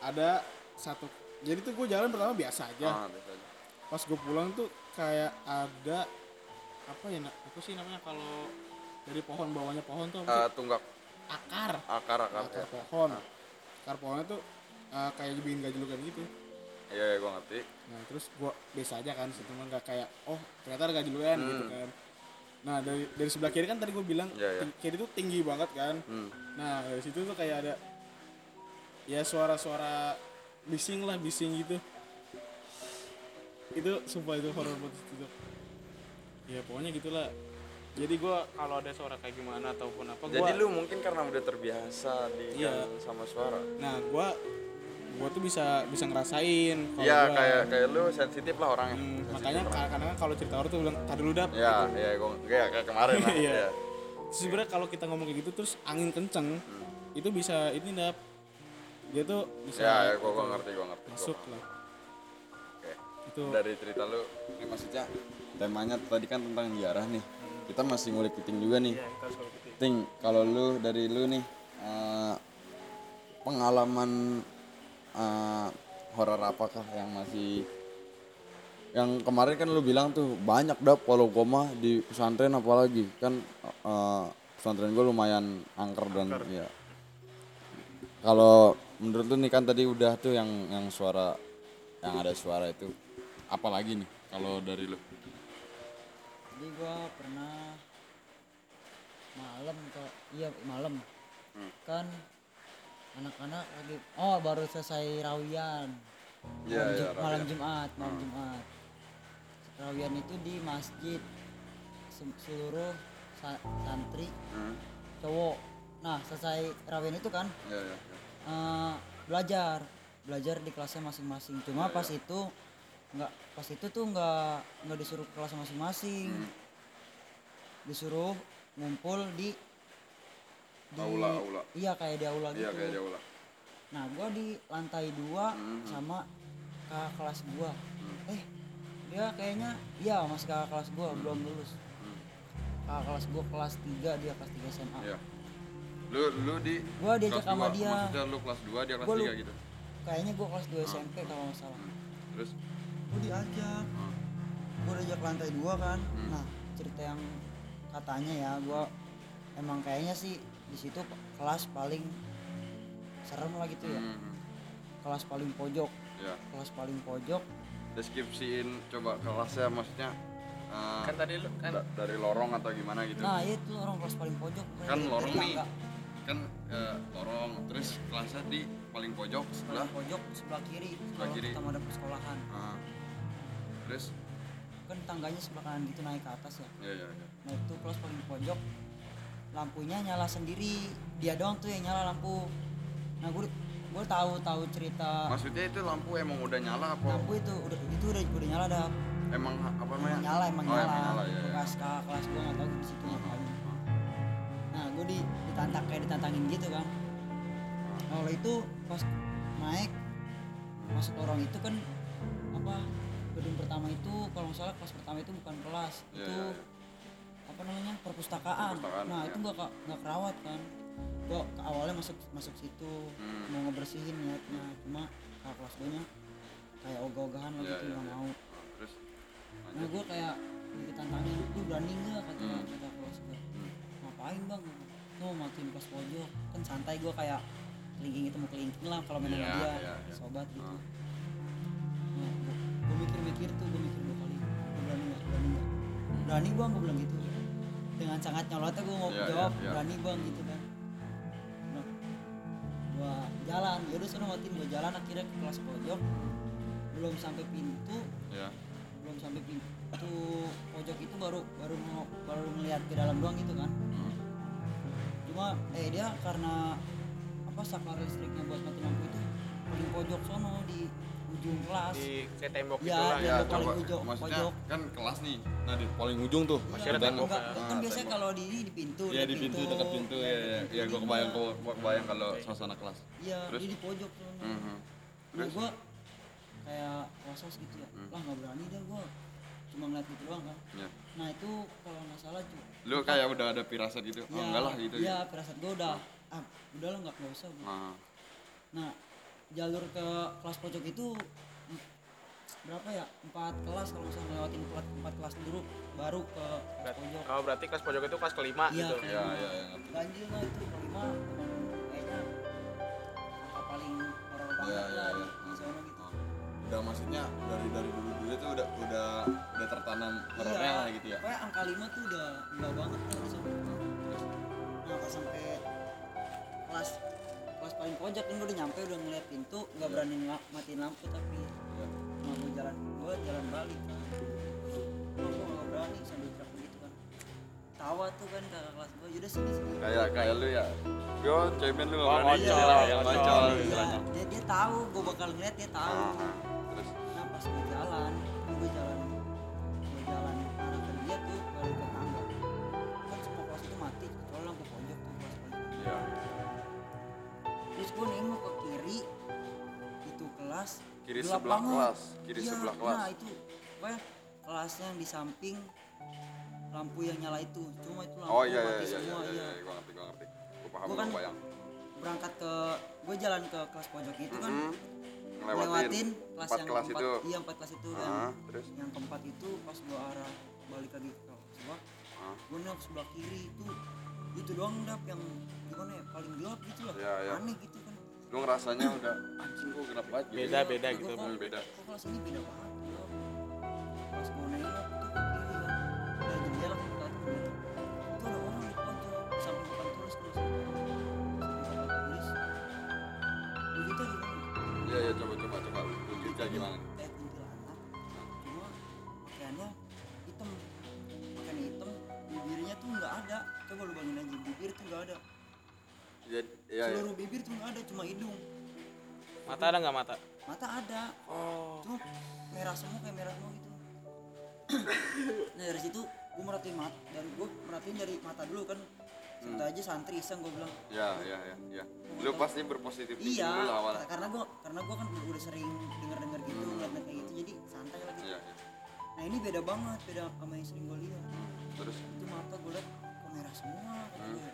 ada satu jadi tuh gue jalan pertama biasa aja ah, biasa aja. pas gue pulang tuh kayak ada apa ya nak apa sih namanya kalau dari pohon bawahnya pohon tuh apa? Eh, tunggak akar akar akar akar ya. pohon akar pohonnya tuh eh, kayak dibikin gajelukan gitu iya iya gua ngerti nah terus gua biasa aja kan mah nggak kayak oh ternyata ada gajelukan gitu Hmm. kan nah dari dari sebelah kiri kan tadi gue bilang iya. ting- kiri tuh tinggi banget kan hmm. nah dari situ tuh kayak ada ya suara-suara bising lah bising gitu. Itu sumpah itu horor banget itu. Ya pokoknya gitulah. Jadi gua kalau ada suara kayak gimana ataupun apa gua jadi lu mungkin karena udah terbiasa di Iya. sama suara. Nah gua gua tuh bisa bisa ngerasain kalau Iya gua- kayak kayak lu sensitif lah orangnya. Hmm, makanya kadang-kadang kalau cerita horor tuh bilang tadi dulu dap ya ya gua kayak kayak kemarin lah Iya. ya. sebenarnya kalau kita ngomong kayak gitu terus angin kenceng itu bisa ini dap dia tuh bisa ya, ya gua, gua ngerti gua ngerti gua masuk paham. lah. Oke. itu. Dari cerita lu ini maksudnya temanya tadi kan tentang sejarah nih. Kita masih ngulik ting juga nih. Ya kita gitu. ting kalau lu dari lu nih eh, pengalaman eh, horor apakah yang masih yang kemarin kan lu bilang tuh banyak dah kalau koma di pesantren apalagi. Kan eh, pesantren gue lumayan angker dan ya. Kalau menurut lu nih kan tadi udah tuh yang yang suara yang ada suara itu apalagi nih kalau dari lu jadi gua pernah malam ke iya malam Hmm. kan anak-anak lagi oh baru selesai rawian Iya, malam, Jum- malam rawian. Hmm. Jumat malam Jumat rawian itu di masjid Se- seluruh sa- santri Hmm. cowok nah selesai rawian itu kan ya ya, ya. Eh, belajar belajar di kelasnya masing-masing cuma pas itu nggak pas itu tuh nggak nggak disuruh ke kelas masing-masing Hmm. disuruh ngumpul di, di Aula, aula. iya kayak di aula iya gitu kayak jauh lah nah gua di lantai dua Hmm. sama kakak kelas gua eh dia kayaknya iya masih kakak kelas gua belum lulus Hmm. kakak kelas gua kelas 3 dia kelas 3 SMA Iya. Lu lu di Gua diajak kelas sama dua. dia. Maksudnya lu kelas 2 dia kelas Gua 3 lu- gitu. kayaknya gua kelas 2 SMP kalau nggak salah Hmm. Terus gue diajak gue diajak lantai dua kan Hmm. nah cerita yang katanya ya gue emang kayaknya sih di situ kelas paling serem lah gitu ya hmm, kelas paling pojok ya. kelas paling pojok Deskripsiin coba kelasnya maksudnya eh, kan tadi lu kan da- dari lorong atau gimana gitu. nah itu orang kelas paling pojok Kan lorong nih. Kan eh, lorong terus kelasnya di paling pojok sebelah. paling pojok sebelah kiri Sebelah kiri. kita mau ke sekolahan Ah. terus kan tangganya sebelah kanan gitu naik ke atas ya ya ya ya. nah itu kelas paling pojok lampunya nyala sendiri dia doang tuh yang nyala lampu nah gue gue tahu tahu cerita Maksudnya itu lampu emang udah nyala apa? lampu itu udah itu udah udah nyala dah Emang apa namanya? nyala emang Oh, nyala, emang nyala, ya, ya. kakak kelas gue nggak tahu di situ ngapain nah gue di ditantang kayak ditantangin gitu kan nah oleh itu pas naik masuk lorong itu kan apa gedung pertama itu kalau salah kelas pertama itu bukan kelas Iya, itu iya, iya. apa namanya perpustakaan, Perpustakaan, nah iya. itu gua nggak nggak kerawat kan gua ke awalnya masuk masuk situ Hmm. mau ngebersihin niatnya cuma kakak kelas gue nya kayak ogah-ogahan Iya, gitu iya, nggak iya. mau Terus nah gue kayak ditantangin lu berani nggak kata Hmm. gue Hmm. Ngapain bang? No matiin kelas pojok. Kan santai gue kayak kelingking itu mau kelingking lah kalau main sama Iya, dia. iya, iya. sobat gitu. Ah. nah, gue mikir-mikir tuh gue mikir dua kali. "Gua berani nggak? Berani nggak? Berani bang gue bilang gitu. Dengan sangat nyolotnya gue mau Iya, iya, jawab iya. berani bang gitu kan. Nah, gue jalan. Yaudah sana matiin gue jalan akhirnya ke kelas pojok. Belum sampai pintu. Ya. belum sampai pintu pojok itu baru baru mau baru ngeliat ke dalam doang gitu kan. Hmm. Cuma eh dia karena apa saklar listriknya buat mati lampu itu paling pojok sono di ujung kelas di kayak tembok Iya, gitu lah iya. Ya, Yang paling ujung, maksudnya pojok. kan kelas nih. Nah, di paling ujung tuh. Masih ada Dan- tembok Enggak, ya. kan Ah, biasanya kalau di di pintu Iya di pintu dekat pintu ya ya. Ya gua kebayang gua gua kebayang kalau suasana kelas. iya Terus? dia di pojok sono Mhm. nah Terus? gua kayak wasos gitu ya Hmm. lah nggak berani dah gua cuma ngeliat gitu doang kan Ya. nah itu kalau nggak salah cu Lu kayak udah ada firasat gitu. Oh, enggak lah gitu. iya firasat gua udah ah udah lah nggak nggak usah gua. Nah, Nah, jalur ke kelas pojok itu berapa ya? Empat kelas kalau misalnya ngelewatin empat, empat kelas dulu baru ke kelas pojok. oh berarti kelas pojok itu kelas kelima Iya, gitu kelima. ya ya ya. Ganjil lah itu kelima kayaknya paling banget Iya, iya, lah iya. di sana gitu. Udah maksudnya dari dari dulu dulu tuh udah udah udah tertanam horornya lah gitu ya. Pokoknya angka lima tuh udah enggak banget di sana. Nah, pas sampai kelas kelas paling pojok kan gue udah nyampe udah ngeliat pintu nggak Iya. berani ngela- matiin lampu tapi Iya. mau gue jalan gue jalan balik kan gue gak berani sambil teriak gitu kan tawa tuh kan kakak kelas gue yaudah sini sini Kayak kayak lu ya. Yo, cemen lu enggak berani. ngocol, Iya, ngocol. Iya, dia, dia tahu gue bakal ngeliat dia tahu pas gue jalan gue jalan gue jalan arah ke dia tuh balik ke tangga kan semua kelas itu mati kecuali Iya. terus gue nengok ke kiri itu kelas Kiri gelap sebelah banget. kelas, kiri Iya, sebelah kelas. nah itu apa ya kelasnya yang di samping lampu yang nyala itu cuma itu lampu Oh iya iya mati iya iya semua iya, iya iya, gua ngerti gua ngerti. Gua paham gua kan- bayang. berangkat ke gue jalan ke kelas pojok itu kan Hmm. lewatin Ngelewatin kelas empat yang kelas keempat itu. iya empat kelas itu Ah, kan terus yang keempat itu pas gua arah balik lagi ke kelas gua Ah. gua nengok sebelah kiri itu itu doang dap yang gimana ya paling gelap gitu lah Iya, iya. aneh gitu kan lu ngerasanya udah anjing gua gelap banget gitu. Beda, beda gitu, beda. kok kelas ini beda banget gelap. pas gua nengok tuh Iya iya coba coba coba. Wujudnya gimana? kayak kuntilanak cuma pakaiannya hitam pakaian hitam bibirnya tuh nggak ada coba lu bayangin aja bibir tuh nggak ada Jadi iya iya. seluruh bibir tuh nggak ada cuma hidung Mata ada nggak mata? mata ada Oh. cuma merah semua kayak merah semua gitu nah dari situ gue merhatiin mata dari gue merhatiin dari mata dulu kan sebut aja santri iseng gue bilang Iya iya iya iya. Lu pasti berpositif iya dulu lah awalnya. karena gue karena gue kan udah sering denger dengar gitu ngeliat kayak gitu jadi santai lah gitu Iya iya. nah ini beda banget beda sama yang sering gue lihat Terus itu mata gue liat kok merah semua kata Hmm. gue.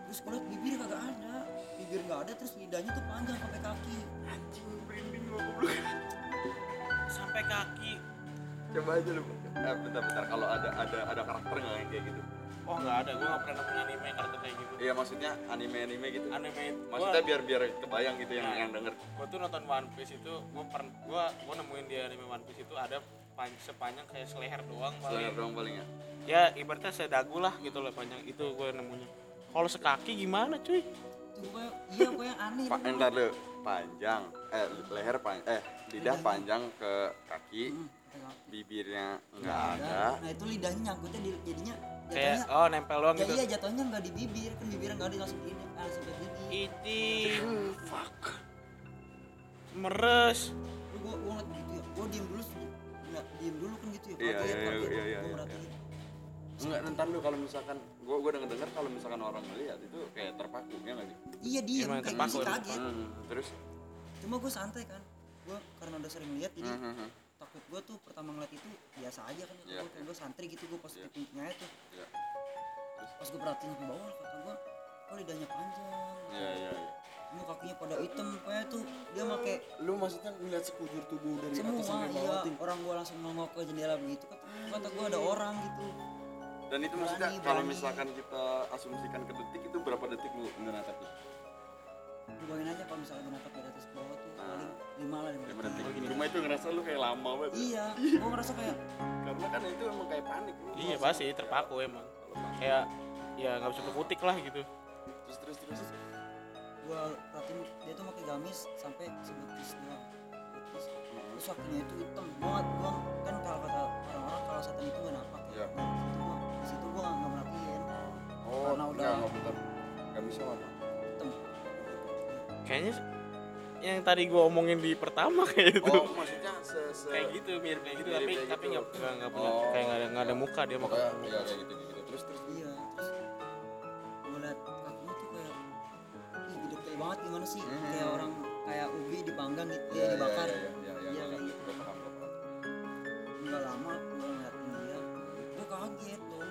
terus gue liat bibir kagak ada bibir nggak ada terus lidahnya tuh panjang sampai kaki Sampai kaki. coba aja lu. Eh bentar bentar kalau ada ada ada karakter nggak yang kayak gitu? Oh nggak ada, gue nggak pernah nemuin anime karakter kayak gitu. Iya maksudnya anime anime gitu. Anime Maksudnya biar biar kebayang gitu yang Nah. yang denger. gue tuh nonton One Piece itu gue pernah gue gue nemuin di anime One Piece itu ada pan, sepanjang kayak seleher doang paling. Doang paling ya. ya ibaratnya sedagu lah gitu loh panjang. Itu gue nemunya. Kalau sekaki gimana cuy? Gue iya gue yang aneh Pak entar lu panjang. Eh leher panjang eh lidah panjang ke kaki. Hmm, bibirnya nggak Nggak ada. Nah itu lidahnya nyangkutnya di, jadinya kayak jatuhnya oh nempel doang ya gitu. iya jatuhnya nggak di bibir kan bibirnya nggak di langsung ini langsung ke gigi. Iti fuck. Meres. Lu gue gue ngeliat gitu ya gue diem dulu sih. Nggak diem dulu kan gitu ya Iya, iya, iya, iya, iya, Gua iya, merhatiin. Enggak, ntar lu kalau misalkan gua gua denger dengar kalau misalkan orang melihat itu kayak terpaku ya nggak sih? iya diem Emang kayak terpaku kaget. Hmm, terus? Cuma gue santai kan. Gue karena udah sering lihat jadi hmm, hmm. Takut gue tuh pertama ngeliat itu biasa aja kan Iya, gue kayak gue santri gitu gue Iya. thinkingnya itu Iya. pas gue perhatiin ke bawah kata gue kok lidahnya panjang Iya iya iya. ini kakinya pada hitam kayak tuh dia pakai Lu maksudnya ngeliat sekujur tubuh dari semua atas sampai iya bawah ting? orang gue langsung nongok ke jendela begitu kata, kata gue ada orang gitu Dan itu maksudnya Berani, kalau misalkan kita asumsikan ke detik itu berapa detik lu menatap tuh? lu bayangin aja kalau misalnya gue natap dari atas ke bawah tuh Nah. paling lima lah lima detik. Cuma itu ngerasa lu kayak lama banget. iya gue ngerasa kayak Karena kan itu emang kayak panik lu. iya pasti terpaku emang kayak ya nggak bisa berkutik lah gitu Terus terus terus. gue perhatiin dia tuh pakai gamis sampai sebetis doang sebetis terus kakinya itu hitam nggak gue kan kalau kata orang-orang kalau setan itu gak napak Iya. ya nah, di situ gue di situ gue nggak merhatiin Oh, Karena udah- enggak, enggak bentar. Gak bisa apa? hitam kayaknya yang tadi gue omongin di pertama kayak gitu Oh, maksudnya se, se kayak gitu mirip kayak gitu Mirip tapi kayak tapi gitu. nggak nggak nggak punya Oh. kayak nggak ada nggak ada muka dia iya kayak gitu gitu. Terus terus iya terus gue liat kakinya tuh kayak ih detail banget gimana sih Mhm. kayak orang kayak ubi dipanggang gitu Iya, ya dibakar Iya, iya, iya, Iya, iya, kayak gitu. Nggak lama gue ngeliatin dia gue kaget dong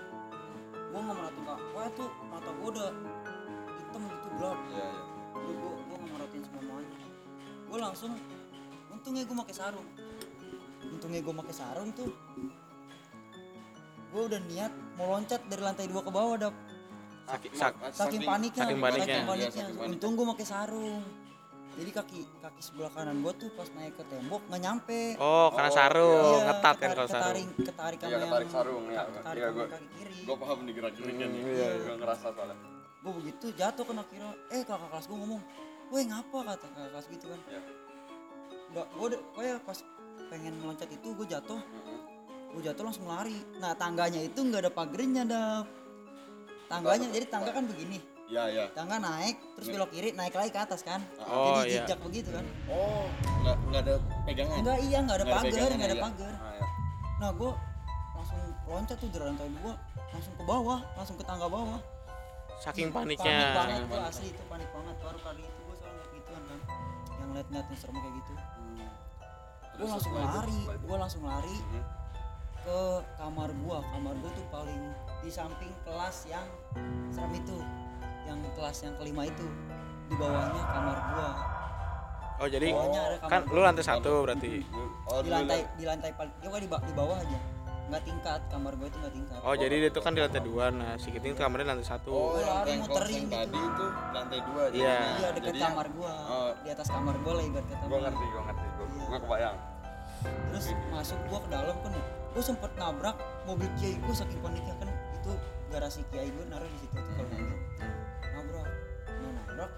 gue nggak merhatiin kak wah tuh mata gue udah langsung untungnya gue pakai sarung. Untungnya gue pakai sarung tuh. Gue udah niat mau loncat dari lantai dua ke bawah dap Saking- sak- saking paniknya saking paniknya. saking Iya, paniknya. saking untung gue pakai sarung. Jadi kaki kaki sebelah kanan gue tuh pas naik ke tembok nggak nyampe. Oh karena Oh, sarung. Iya, ngetat kan ketarik- kalau sarung. ketarik ketarik sama Iya, yang ketarik sarung, ya. ketarik Iya, gua- kaki kiri. Gue paham nih gerak-geriknya nih. Hmm, Iya, gue ngerasa soalnya. gue begitu jatuh kan akhirnya eh kakak kelas gue ngomong woi ngapa? kata kakak kelas gitu kan. Iya. Nggak gue gue ya pas pengen meloncat itu gue jatuh. Gue jatuh langsung lari. Nah tangganya itu nggak ada pagernya dap. Tangganya jadi tangga kan begini. Iya, iya. tangga naik terus belok kiri naik lagi ke atas kan. Oh, jadi iya. jejak begitu kan. Oh, enggak enggak ada pegangan. enggak iya nggak ada ada pagar pegangan nggak ada ya? pagar. Ah, iya. nah gue langsung loncat tuh dari lantai dua langsung ke bawah langsung ke tangga bawah. Saking panik paniknya banget Panik tuh banget. asli itu panik banget. Baru kali itu gue soalnya ngeliat gituan kan. Yang liat-liat yang serem kayak gitu. Hmm. Gue langsung lari gue langsung lari ke kamar gua. Kamar gua tuh paling di samping kelas yang serem itu yang kelas yang kelima itu. Di bawahnya kamar gua. Oh jadi kan lu lantai satu berarti? Oh, di lantai di lantai paling kan di, ba- di bawah aja nggak tingkat kamar gua itu nggak tingkat oh jadi dia tuh kan di lantai dua nah si Kiting tuh kamarnya lantai satu Oh, yang lari muterin gitu. tadi itu lantai dua Iya. jadinya. iya dekat Jadinya- kamar gua Oh. di atas kamar gua lah ibarat kata Gua gua. ngerti, gua ngerti. Gua, Iya. gua kebayang. terus masuk gua ke dalam kan gua sempet nabrak mobil kiai gua saking paniknya kan itu garasi kiai gua naruh di situ tuh kalau Hmm. mobil nabrak nah nabrak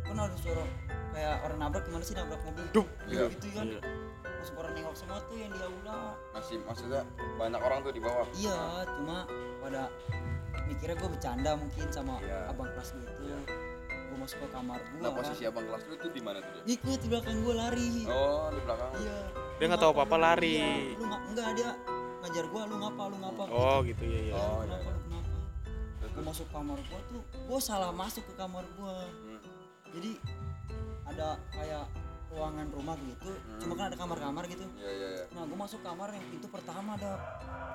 kan ada suara kayak orang nabrak gimana sih nabrak mobil Dup. Iya. gitu kan Iya. masuk orang nengok semua tuh yang di aula Masih maksudnya banyak orang tuh di bawah. iya cuma pada mikirnya gue bercanda mungkin sama Iya. abang kelas gue itu Iya. gue masuk ke kamar gue Nah, posisi abang kelas lu itu di mana tuh dia? ikut di belakang gue lari Oh, di belakang. iya Dia nggak tahu apa-apa lari. Iya. lu nggak enggak dia ngajar gue lu ngapa lu ngapa oh gitu ya ya Iya, Oh, iya, kenapa iya. lu kenapa Terus, gue masuk kamar gue tuh gue salah masuk ke kamar gue Hmm. jadi ada kayak ruangan rumah gitu cuma kan ada kamar-kamar gitu Iya, iya, iya. nah gue masuk kamar yang pintu pertama ada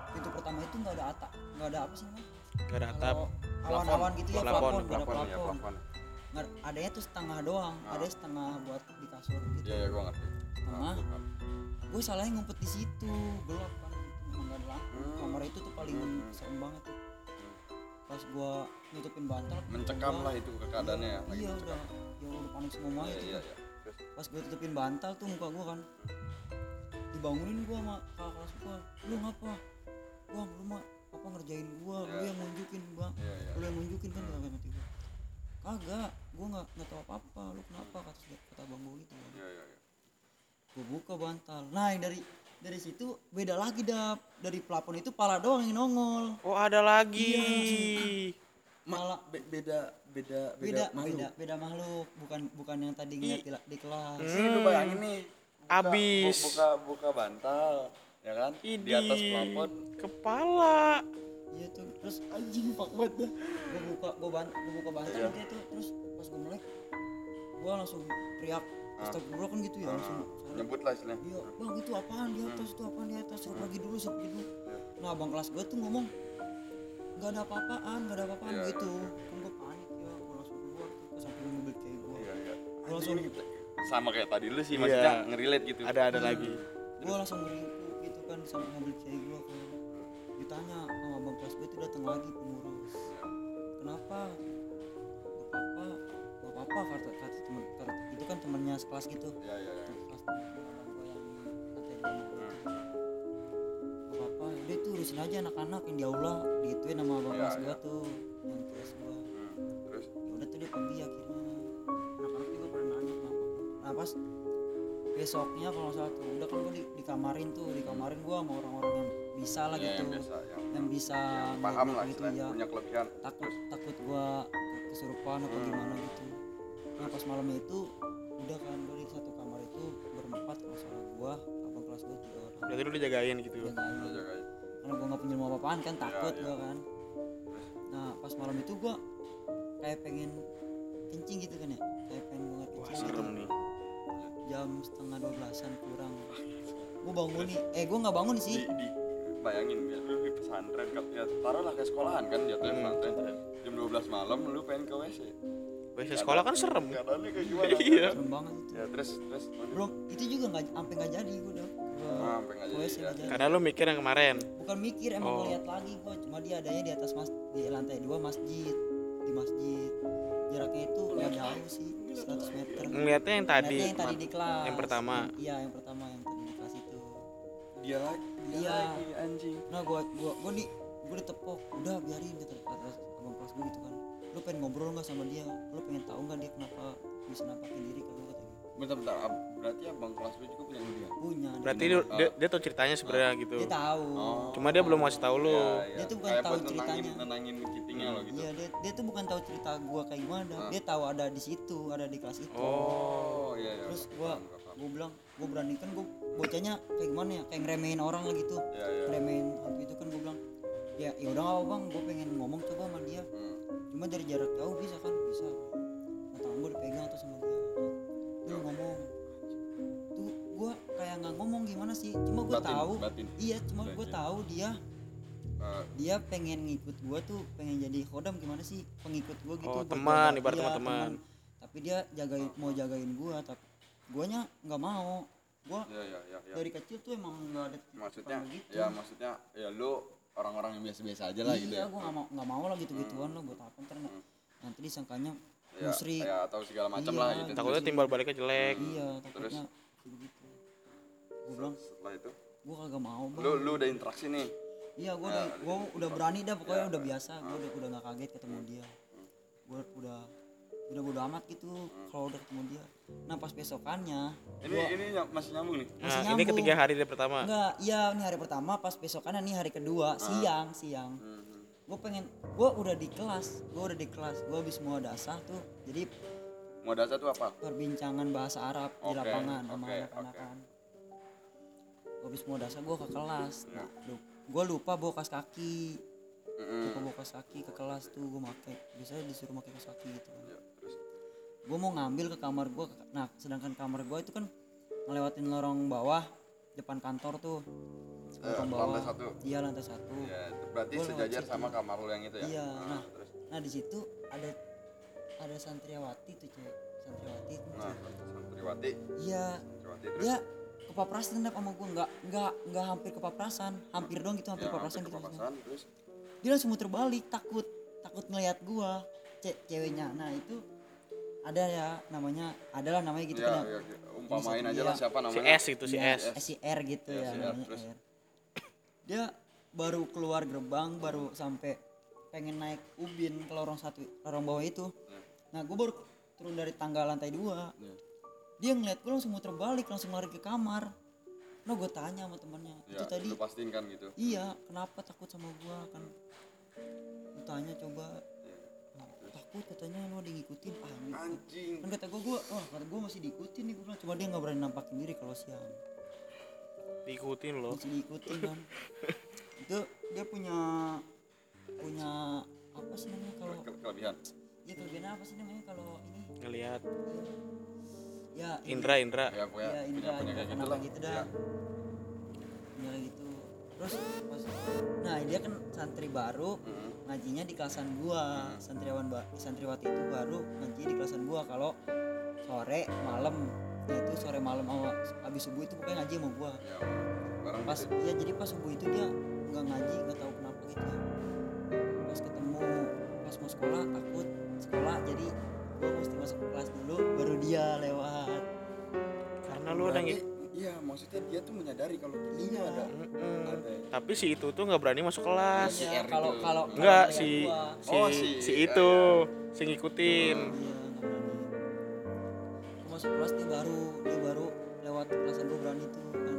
pintu pertama itu nggak ada atap nggak ada apa sih namanya gak ada atap Kalau awan-awan gitu ya Plafon, plafon, nggak ada Plafon ya, plafon. plafon. Nggak- adanya tuh setengah doang, Ah. ada setengah buat di kasur gitu. Iya, iya, gua ngerti. Sama. Ah, gua- Gue salahnya ngumpet di situ, gelap kan, nggak ada lampu. Hmm. Kamar itu tuh paling Hmm. serem banget tuh. Pas gua nutupin bantal, Mencekam lah itu ke keadaannya ya, lagi Iya mencekam. udah, ya udah panik semua Iya, itu. iya, iya. Pas gue tutupin bantal tuh muka gua kan, dibangunin gua sama kakak kelas gua, lu ngapa? Gua lu mah apa ngerjain gua, lu Iya. yang nunjukin bang. iya, iya. lu yang nunjukin kan kagak nanti gua kagak gua nggak nggak tahu apa apa lu kenapa kata kata bang gua gitu kan. Iya, iya, iya. gua buka bantal nah yang dari dari situ beda lagi dap dari plafon itu pala doang yang nongol oh ada lagi malah Be- beda, beda, beda makhluk. beda beda makhluk bukan bukan yang tadi ngeliat di, di kelas Ini lu bayangin nih. buka- Abis. bu- Buka, buka bantal, ya kan? Di atas plafon. kepala iya tuh terus anjing pak banget dah gua buka gua bant gua buka bantal Iya. dia tuh terus pas gua melek gua langsung teriak astagfirullah kan gitu ya langsung Ah, Nyebut lah istilahnya. Iya, bang itu apaan di atas itu apaan di atas suruh pergi dulu suruh pergi dulu. Iya. Nah abang kelas gue tuh ngomong nggak ada apa-apaan, nggak ada apa-apaan Iya, gitu. Kan gue panik ya, gue langsung keluar tuh ke samping mobil kayak gue. Iya, iya. Gue langsung Sama kayak tadi lu sih, Iya. maksudnya ngerelate gitu. ada ada lagi gue langsung meringkuk gitu kan samping mobil kayak gue kan. Ditanya sama abang kelas gue tuh datang lagi pengurus. Kenapa? Gak apa-apa, gak apa-apa kata kata temen kata, itu kan temennya sekelas gitu. Iya, iya, iya. kelas gue yang itu Gak apa-apa udah itu urusin aja anak-anak yang di aula digituin sama abang kelas iya. gua tuh yang kelas gua Hmm. Terus, ya udah tuh dia pergi akhirnya anak-anak juga pada nanya kenapa nah pas besoknya kalau salah tuh udah kan gua di, dikamarin tuh dikamarin gua sama orang-orang yang bisa lah ya, gitu yang biasa, yang, yang bisa yang paham ngeliat lah gitu ya punya kelebihan. takut takut gua ke- kesurupan apa Hmm. gimana gitu nah pas malamnya itu udah kan gua di satu kamar itu berempat kalau salah gua abang kelas gua tiga orang berarti lu dijagain gitu Lu jagain jagain. Karena gua nggak punya ilmu apa-apaan kan takut iya. gua kan nah pas malam itu gua kayak pengen kencing gitu kan ya kayak pengen banget wah kencing gitu. serem nih jam setengah dua belasan kurang gua bangun nih eh gua nggak bangun sih di, bayangin ya, lu di pesantren, kan, ya taruhlah kayak sekolahan kan, jatuhnya Hmm. pesantren. Jam 12 malam lu pengen ke WC. WC sekolah kan serem Keadaannya kayak gimana? Iya. serem banget itu Ya terus, terus. belum itu juga nggak sampai nggak jadi gua udah jadi, jadi. karena lu mikir yang kemarin. Bukan mikir emang Oh. ngeliat lagi gua cuma dia adanya di atas mas di lantai dua masjid di masjid. Jaraknya itu nggak jauh sih 100 meter. Ngeliatnya yang tadi. yang tadi di kelas. Yang pertama. iya yang pertama yang tadi di kelas itu. Dia lagi, dia Iya. lagi anjing. nah gua gua gua di gua ditepok. Udah biarin kata kata abang kelas gua gitu kan. Lu pengen ngobrol nggak sama dia? Lu pengen tahu nggak dia kenapa bisa nampakin diri kalau gitu Bentar, bentar. Ab- Berarti abang kelas lu juga punya kelebihan. punya dia berarti dia, dia, dia tahu ceritanya sebenarnya gitu dia tahu Oh. cuma dia belum ngasih tahu lu Iya, iya. Dia tuh bukan Kayak tahu ceritanya. nenangin kitingnya lo gitu. iya dia dia tuh bukan tahu cerita gua kayak gimana Ah. dia tahu ada di situ ada di kelas itu oh iya, iya. terus gua gua bilang gua berani kan gua bocahnya kayak gimana ya kayak ngeremehin orang lah gitu Iya, iya. ngeremehin hantu itu kan gua bilang ya ya udah apa bang gua pengen ngomong coba sama dia Hmm. cuma dari jarak jauh bisa kan bisa tangan gue dipegang tuh sama dia dia ngomong tuh gue kayak nggak ngomong gimana sih? Cuma gue tahu. batin. iya cuma gue tahu dia Eh, dia pengen ngikut gue tuh pengen jadi kodam gimana sih pengikut gue gitu Oh, teman, ibarat iya, teman-teman. tapi dia jagain mau jagain gue tapi guanya nggak mau. Gue ya ya ya ya dari kecil tuh emang nggak ada maksudnya gitu. ya maksudnya ya lu orang-orang yang biasa-biasa aja lah gitu iya ya. gue nggak mau nggak mau lah gitu gituan lo buat apa ntar nggak- nanti disangkanya ya, musrik. ya atau segala macam Iya. lah gitu. Takutnya timbal baliknya jelek. Iya Terus? takutnya begitu gue bilang setelah itu? Gue kagak mau bang. lu lu udah interaksi nih? Iya gue udah gue udah berani dah pokoknya udah biasa. Gue udah udah nggak kaget ketemu dia. Gue udah udah bodo amat gitu kalau udah ketemu dia. Nah pas besokannya ini ini ny- masih nyambung nih? Masih nah ini nyambung. ketiga hari dari pertama? Enggak iya ini hari pertama pas besokannya nih hari kedua siang siang. Hmm. Gue pengen gue udah di kelas gue udah di kelas gue habis mau dasar tuh. Jadi mau dasar tuh apa? perbincangan bahasa Arab di Oke, lapangan sama oke, anak-anak oke. kan gue habis mau dasar gue ke kelas. Nah, gue lupa bawa kas kaki. Mm-mm. lupa bawa kas kaki ke kelas tuh gue make biasanya disuruh pakai kas kaki gitu. Kan Ya, terus? Gue mau ngambil ke kamar gue nah sedangkan kamar gue itu kan ngelewatin lorong bawah depan kantor tuh Eh, lorong lantai satu. Iya lantai satu. Ya itu berarti Gua sejajar sama kamar lu yang itu ya? Iya, Ah, nah. terus? nah di situ ada ada santriwati tuh cewek santriwati tuh nah cewek. santriwati. Iya. Santriwati terus? Dia kepaprasan dendam sama gue nggak nggak nggak hampir kepaprasan. Hampir dong gitu hampir ya, kepaprasan hampir gitu kepapasan, terus? Dia langsung muter balik takut. Takut ngelihat gue Ce- ceweknya. Nah itu ada ya namanya adalah namanya gitu ya, kan ya, ya, umpamain Ini aja lah iya. siapa si namanya. S itu si Iya, S. si R gitu Iya, ya si R, namanya terus? R. Dia baru keluar gerbang, baru sampai pengen naik ubin ke lorong satu, lorong bawah itu. Iya. Nah, gue baru turun dari tangga lantai dua. Iya. Dia ngeliat gue langsung muter balik, langsung lari ke kamar. Nah, gue tanya sama temannya, ya, itu tadi pastiin kan gitu iya, kenapa takut sama gua kan? Gue tanya coba, "Nah, takut katanya lu ada ngikutin ah ini anjing kan kata gue gue wah kata gue masih diikutin nih gue bilang cuma dia nggak berani nampakin diri kalau siang diikutin loh. Masih diikutin kan itu dia punya punya apa sih namanya kalau Ke- kelebihan. Ya kelebihan apa sih namanya kalau ini? Ngelihat. Ya ini- Indra Indra. Ya ya punya Indra punya Indra kayak gitu lah. gitu dah? Ya. punya kayak gitu. Terus pas nah dia kan santri baru Mm-mm. ngajinya di kelasan gua. Santriwan ba- santriwati itu baru ngaji di kelasan gua kalau sore malam nah itu sore malam sama habis subuh itu pokoknya ngaji sama gua. Ya pas gitu. ya jadi pas subuh itu dia nggak ngaji nggak tahu kenapa gitu. Ya pas ketemu pas mau sekolah takut sekolah jadi gua mesti masuk ke kelas dulu baru dia lewat. Karena lu udah iya maksudnya dia tuh menyadari kalau ini Iya. ada ada tapi si itu tuh nggak berani masuk kelas. Iya, kalau itu. kalau enggak kalau si si, Oh, si, si- iya, itu si ngikutin. Iya. nggak berani Gua masuk kelas dia baru dia baru lewat kelasan gua berani tuh kan.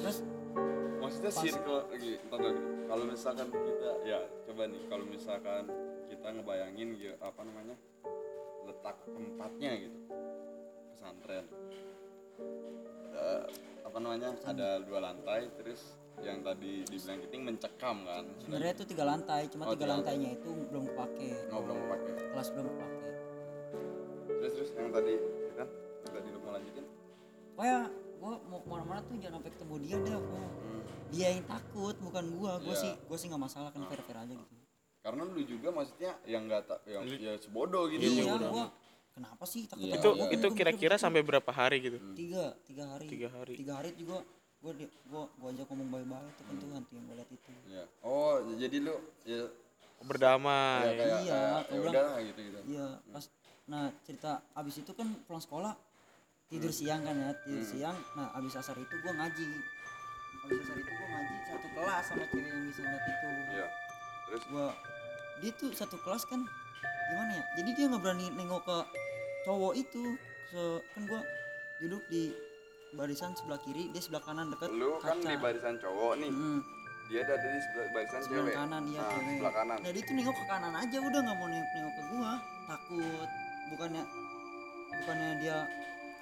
Terus maksudnya Pas- circle lagi kalau misalkan kita ya coba nih kalau misalkan kita ngebayangin ya apa namanya letak tempatnya gitu pesantren. Eh, apa namanya ada dua lantai terus yang tadi dibilang kiting mencekam kan? Sebenarnya itu tiga lantai cuma Oh, tiga tiga lantainya itu belum kepake. Nggak belum pakai kelas belum kepake terus terus yang tadi kan tadi lu mau lanjutin? Pokoknya gua mau ke mana-mana tuh jangan sampai ketemu dia deh gua Hmm. dia yang takut bukan gua. Gua Iya. sih gua sih nggak masalah kan fair fair aja gitu. Karena lu juga maksudnya yang nggak tak yang ya sebodoh gitu. Iya Udah. gua. kenapa sih takut Iya, itu gua? itu kira-kira sampai berapa hari gitu? Hmm. tiga tiga hari. Tiga hari. Tiga hari juga gua di, gua gua ajak ngomong baik-baik itu kan tuh hantu yang gua liat itu. Ya oh jadi lu ya, ya berdamai kayak Iya, kayak ya udah gitu gitu iya pas nah cerita abis itu kan pulang sekolah tidur siang kan ya tidur siang. Nah abis asar itu gua ngaji. Abis asar itu gua ngaji satu kelas sama cewek yang bisa ngeliat itu. Iya. Terus? Gua dia tuh satu kelas kan gimana ya? Jadi dia nggak berani nengok ke cowok itu. Se kan gua duduk di barisan sebelah kiri dia sebelah kanan deket lu kan kaca. di barisan cowok nih. Mm, Dia ada di sebelah barisan sebelah cewek. kanan dia Nah, cewek. sebelah kanan. nah dia tuh nengok ke kanan aja udah nggak mau nengok, nengok ke gua. Takut bukannya bukannya dia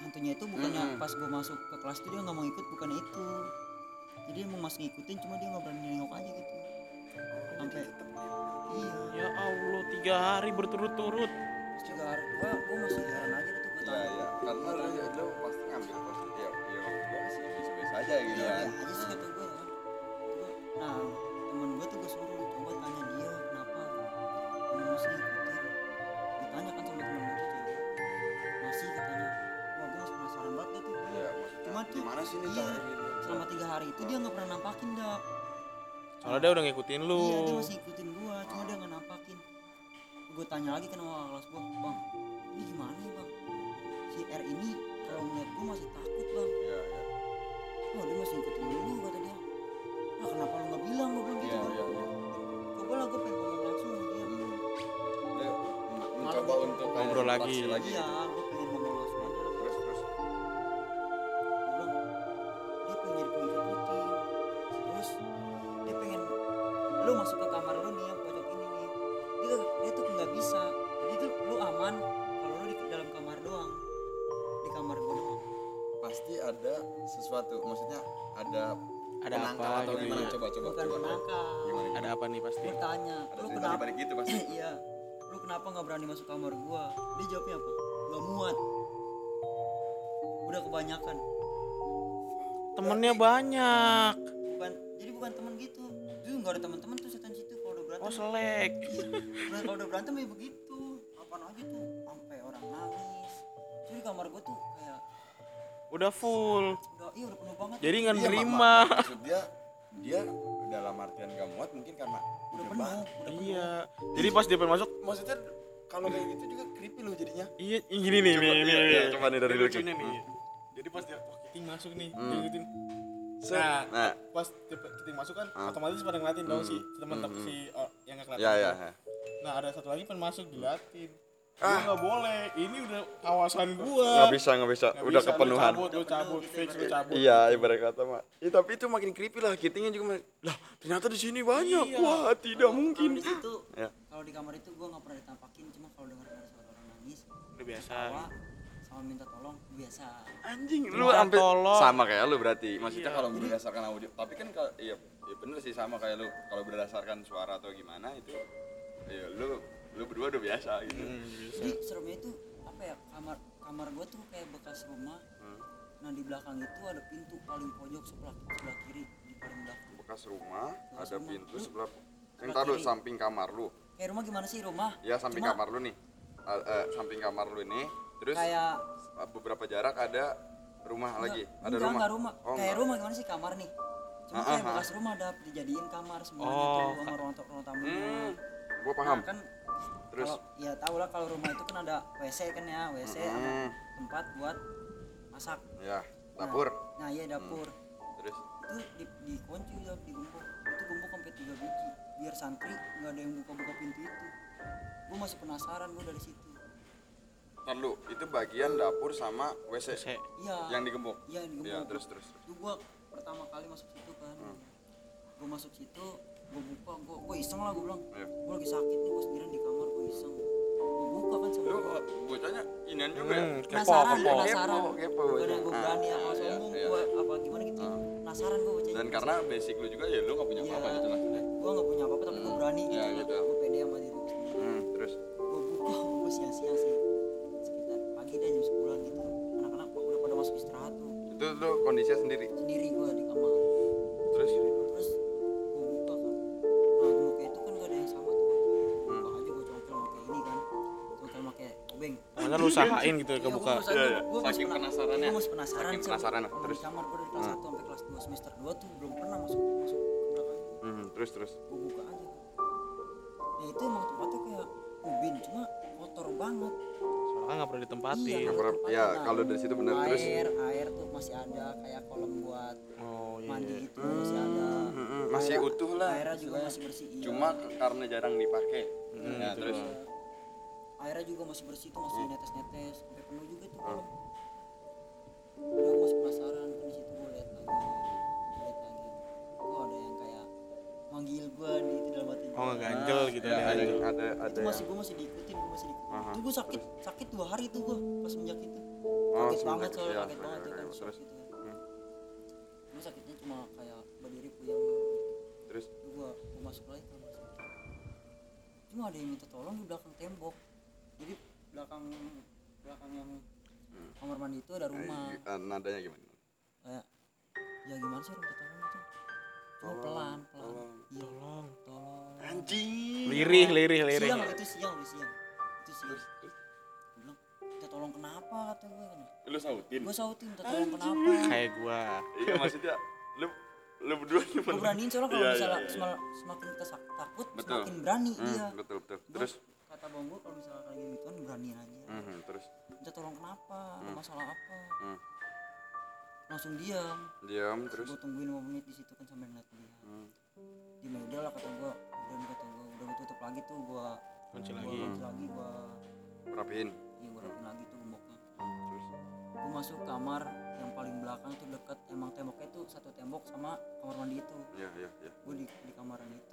hantunya itu bukannya Mm-mm. pas gua masuk ke kelas itu dia nggak mau ikut bukannya itu. Jadi emang masih ngikutin cuma dia nggak berani nengok aja gitu. Sampai iya. Ya Allah tiga hari berturut-turut. Juga hari gua gua masih heran aja tuh gua Iya tanya. iya. Karena lu ya lu pasti ngambil positif ya ya gua sih biasa-biasa aja gitu kan. iya. Aja sih kata gua nah temen gua tuh gua suruh coba tanya dia kenapa masih ngikutin? Ditanya kan sama temen gimana sih nih iya, gitu? selama tiga hari itu dia nggak pernah nampakin dap soalnya dia udah ngikutin lu iya dia masih ikutin gua cuma dia nggak nampakin gua tanya lagi kan sama kelas gua bang ini gimana ya bang si R ini kalau ngeliat gua masih takut bang Iya, iya. wah dia masih ikutin dulu kata dia nah kenapa lu nggak bilang gua bilang gitu Iya, Bang. iya, iya. coba lah gua pengen ngomong langsung sama dia. Dia men- Malah mencoba untuk Ngobrol lagi. lagi. iya balik itu. Pasti iya. Lu kenapa nggak berani masuk kamar gua? Dia jawabnya apa? Nggak muat. Udah kebanyakan. Temennya banyak. Bukan jadi bukan teman gitu. Itu nggak ada teman-teman tuh setan situ kalau udah berantem. Oh selek. Udah kalau udah berantem ya begitu. Apaan aja tuh? Sampai orang nangis. Jadi kamar gua tuh kayak udah full. Udah iya udah penuh banget. Jadi nggak Iya, nerima. mak- mak- maksud dia dia dalam artian gak muat mungkin karena udah udah penuh udah penuh iya jadi pas dia pengen masuk maksudnya kalau kayak gitu juga creepy loh jadinya iya gini nih Coba, nih iya, nih iya, nih. coba nih dari Ini lu, lucunya nih jadi pas dia wah Kiting masuk nih Hmm. dia ngikutin Set. nah, Nah. pas dia- Kiting masuk kan Ah. otomatis pada ngeliatin dong Hmm. si teman Hmm, hmm. si oh, yang nggak kelihatan ya ya ya. nah ada satu lagi pengen masuk diliatin Ah. nggak boleh. Ini udah kawasan gua. Nggak bisa nggak bisa. Nggak udah bisa, kepenuhan. lu cabut lu cabut fix lu cabut. Iya ibarat kata mak. Ya, tapi itu makin creepy lah kitingnya juga lah ternyata di sini banyak. Iya. wah tidak Kalau- mungkin. Kalau di situ ya. kalau di kamar itu gua nggak pernah ditampakin cuma kalau dengar ada suara orang nangis. Udah biasa. Sama minta tolong biasa. Anjing lu sampai tolong. sama kayak lu berarti. Maksudnya Iya. kalau berdasarkan audio tapi kan kalau iya iya bener sih sama kayak lu. Kalau berdasarkan suara atau gimana itu ya lu lu berdua udah biasa gitu. Hmm, biasa. jadi seremnya itu apa ya kamar kamar gua tuh kayak bekas rumah. Hmm. nah di belakang itu ada pintu paling pojok sebelah sebelah kiri di paling belakang. Bekas rumah Bekas ada rumah. pintu Lu- sebelah yang taruh samping kamar lu. Kayak rumah gimana sih rumah? Ya samping Cuma kamar lu nih. Eh, eh, samping kamar lu ini. Terus kayak beberapa jarak ada rumah lagi? Enggak, ada enggak, rumah? enggak rumah. Oh, kayak enggak. rumah gimana sih kamar nih? Cuma Ah, kayak ah, ah. bekas rumah ada dijadiin kamar semuanya Oh, tuh sama ruang, ruang tamu hmm gua Nah, paham kan terus? Kalau ya tau lah kalau rumah itu kan ada WC kan ya WC sama Hmm. tempat buat masak. Ya Nah, dapur. nah iya dapur. Terus? Itu di, dikunci udah digembok itu gembok sampai tiga biji. Biar santri nggak ada yang buka-buka pintu itu. Gue masih penasaran gue dari situ. Ntar lu, itu bagian dapur sama WC Saya- iya. Yang digembok. iya yang Ya, digembok terus terus. itu gue pertama kali masuk situ kan. Hmm. gue masuk situ gue buka gue gue iseng lah gue bilang Iya. gue lagi sakit nih gue sendirian di kamar gue iseng gue buka kan sama Lu gua. bocahnya inian juga ya? Hmm, kepo penasaran kepo penasaran Kepo, kepo, yang gue Ah, berani iya, apa iya, sombong iya. gue apa gimana gitu Ah. penasaran gue bocahnya Dan karena basic lu juga ya lu gak punya apa-apa gitu lah. gue nggak punya apa-apa tapi gue Hmm. berani Ya, gitu, gitu. gue pede sama diri gue sendiri Hmm, terus gue buka gue siang-siang sih sekitar pagi deh jam 10 gitu anak-anak udah pada masuk istirahat tuh itu lu kondisinya sendiri. sendiri gue di kamar Terus lu usahain gitu ya kebuka. Iya, iya. Saking penasarannya. gue masih penasaran Saking sih penasaran, sama terus? kamar gue dari kelas Hmm. 1 sampai kelas 2 semester 2 tuh belum pernah masuk masuk belakang hmm, terus terus. gue buka aja ya itu emang tempatnya kayak ubin cuma kotor banget Soalnya nggak pernah ditempatin. Iya. Nggak pernah- ya Nah, kalau dari situ bener terus. air air tuh masih ada kayak kolam buat Oh iya. mandi iya. gitu masih ada Hmm, hmm, masih Air- utuh lah. airnya juga masih bersih iya. Cuma karena jarang dipakai. Hmm, ya, terus. doang. Airnya juga masih bersih tuh masih netes netes sampai penuh juga tuh. Hmm. kolam udah gue masih penasaran kan di situ gue lihat lagi lihat lagi. Kok ada yang kayak manggil gue di itu dalam hati Oh gua. ngeganjel gitu ya, ada ada ganjel. ada ada itu masih gue masih diikutin gue masih diikutin. Aha, itu gue sakit sakit dua hari tuh gue pas semenjak itu. Oh, kaget semenjak banget soalnya ya, kaget ya, banget ya, kan ya, terus? gitu kan. Hmm. gue sakitnya cuma kayak berdiri puyeng terus? Gue gue masuk lagi ke kamar sakit cuma ada yang minta tolong di belakang tembok jadi belakang belakang yang kamar mandi itu ada rumah. Eh, nadanya gimana? Kayak ya gimana sih minta tolong itu? Cuma pelan pelan. iya. Tolong. tolong. Anjing. Lirih, lirih, lirih. siang itu siang udah siang. Itu siang. Bilang minta tolong kenapa? kata gue kan lu sautin? Gue sautin minta tolong kenapa? Kayak gua. iya maksudnya lu lu berdua gue gimana beraniin soalnya kalau Iya, misalnya iya, iya. semakin kita takut Betul. semakin berani Hmm, dia. betul betul. Gua- terus kata bang gue kalau misalnya kayak gituan beraniin aja. Mhm, terus? Minta tolong kenapa? Ada masalah apa? Hmm. langsung diam. Diam terus? Gue tungguin 5 menit di situ kan sambil ngeliat dia. Hmm. di udah lah kata gue udah kata gue udah gue tutup lagi tuh gue Kunci gua lagi. kunci lagi gue rapiin iya gue rapin lagi tuh gemboknya terus? Gue masuk kamar yang paling belakang tuh deket emang temboknya tuh satu tembok sama kamar mandi itu. Iya iya iya. Gue di di kamaran itu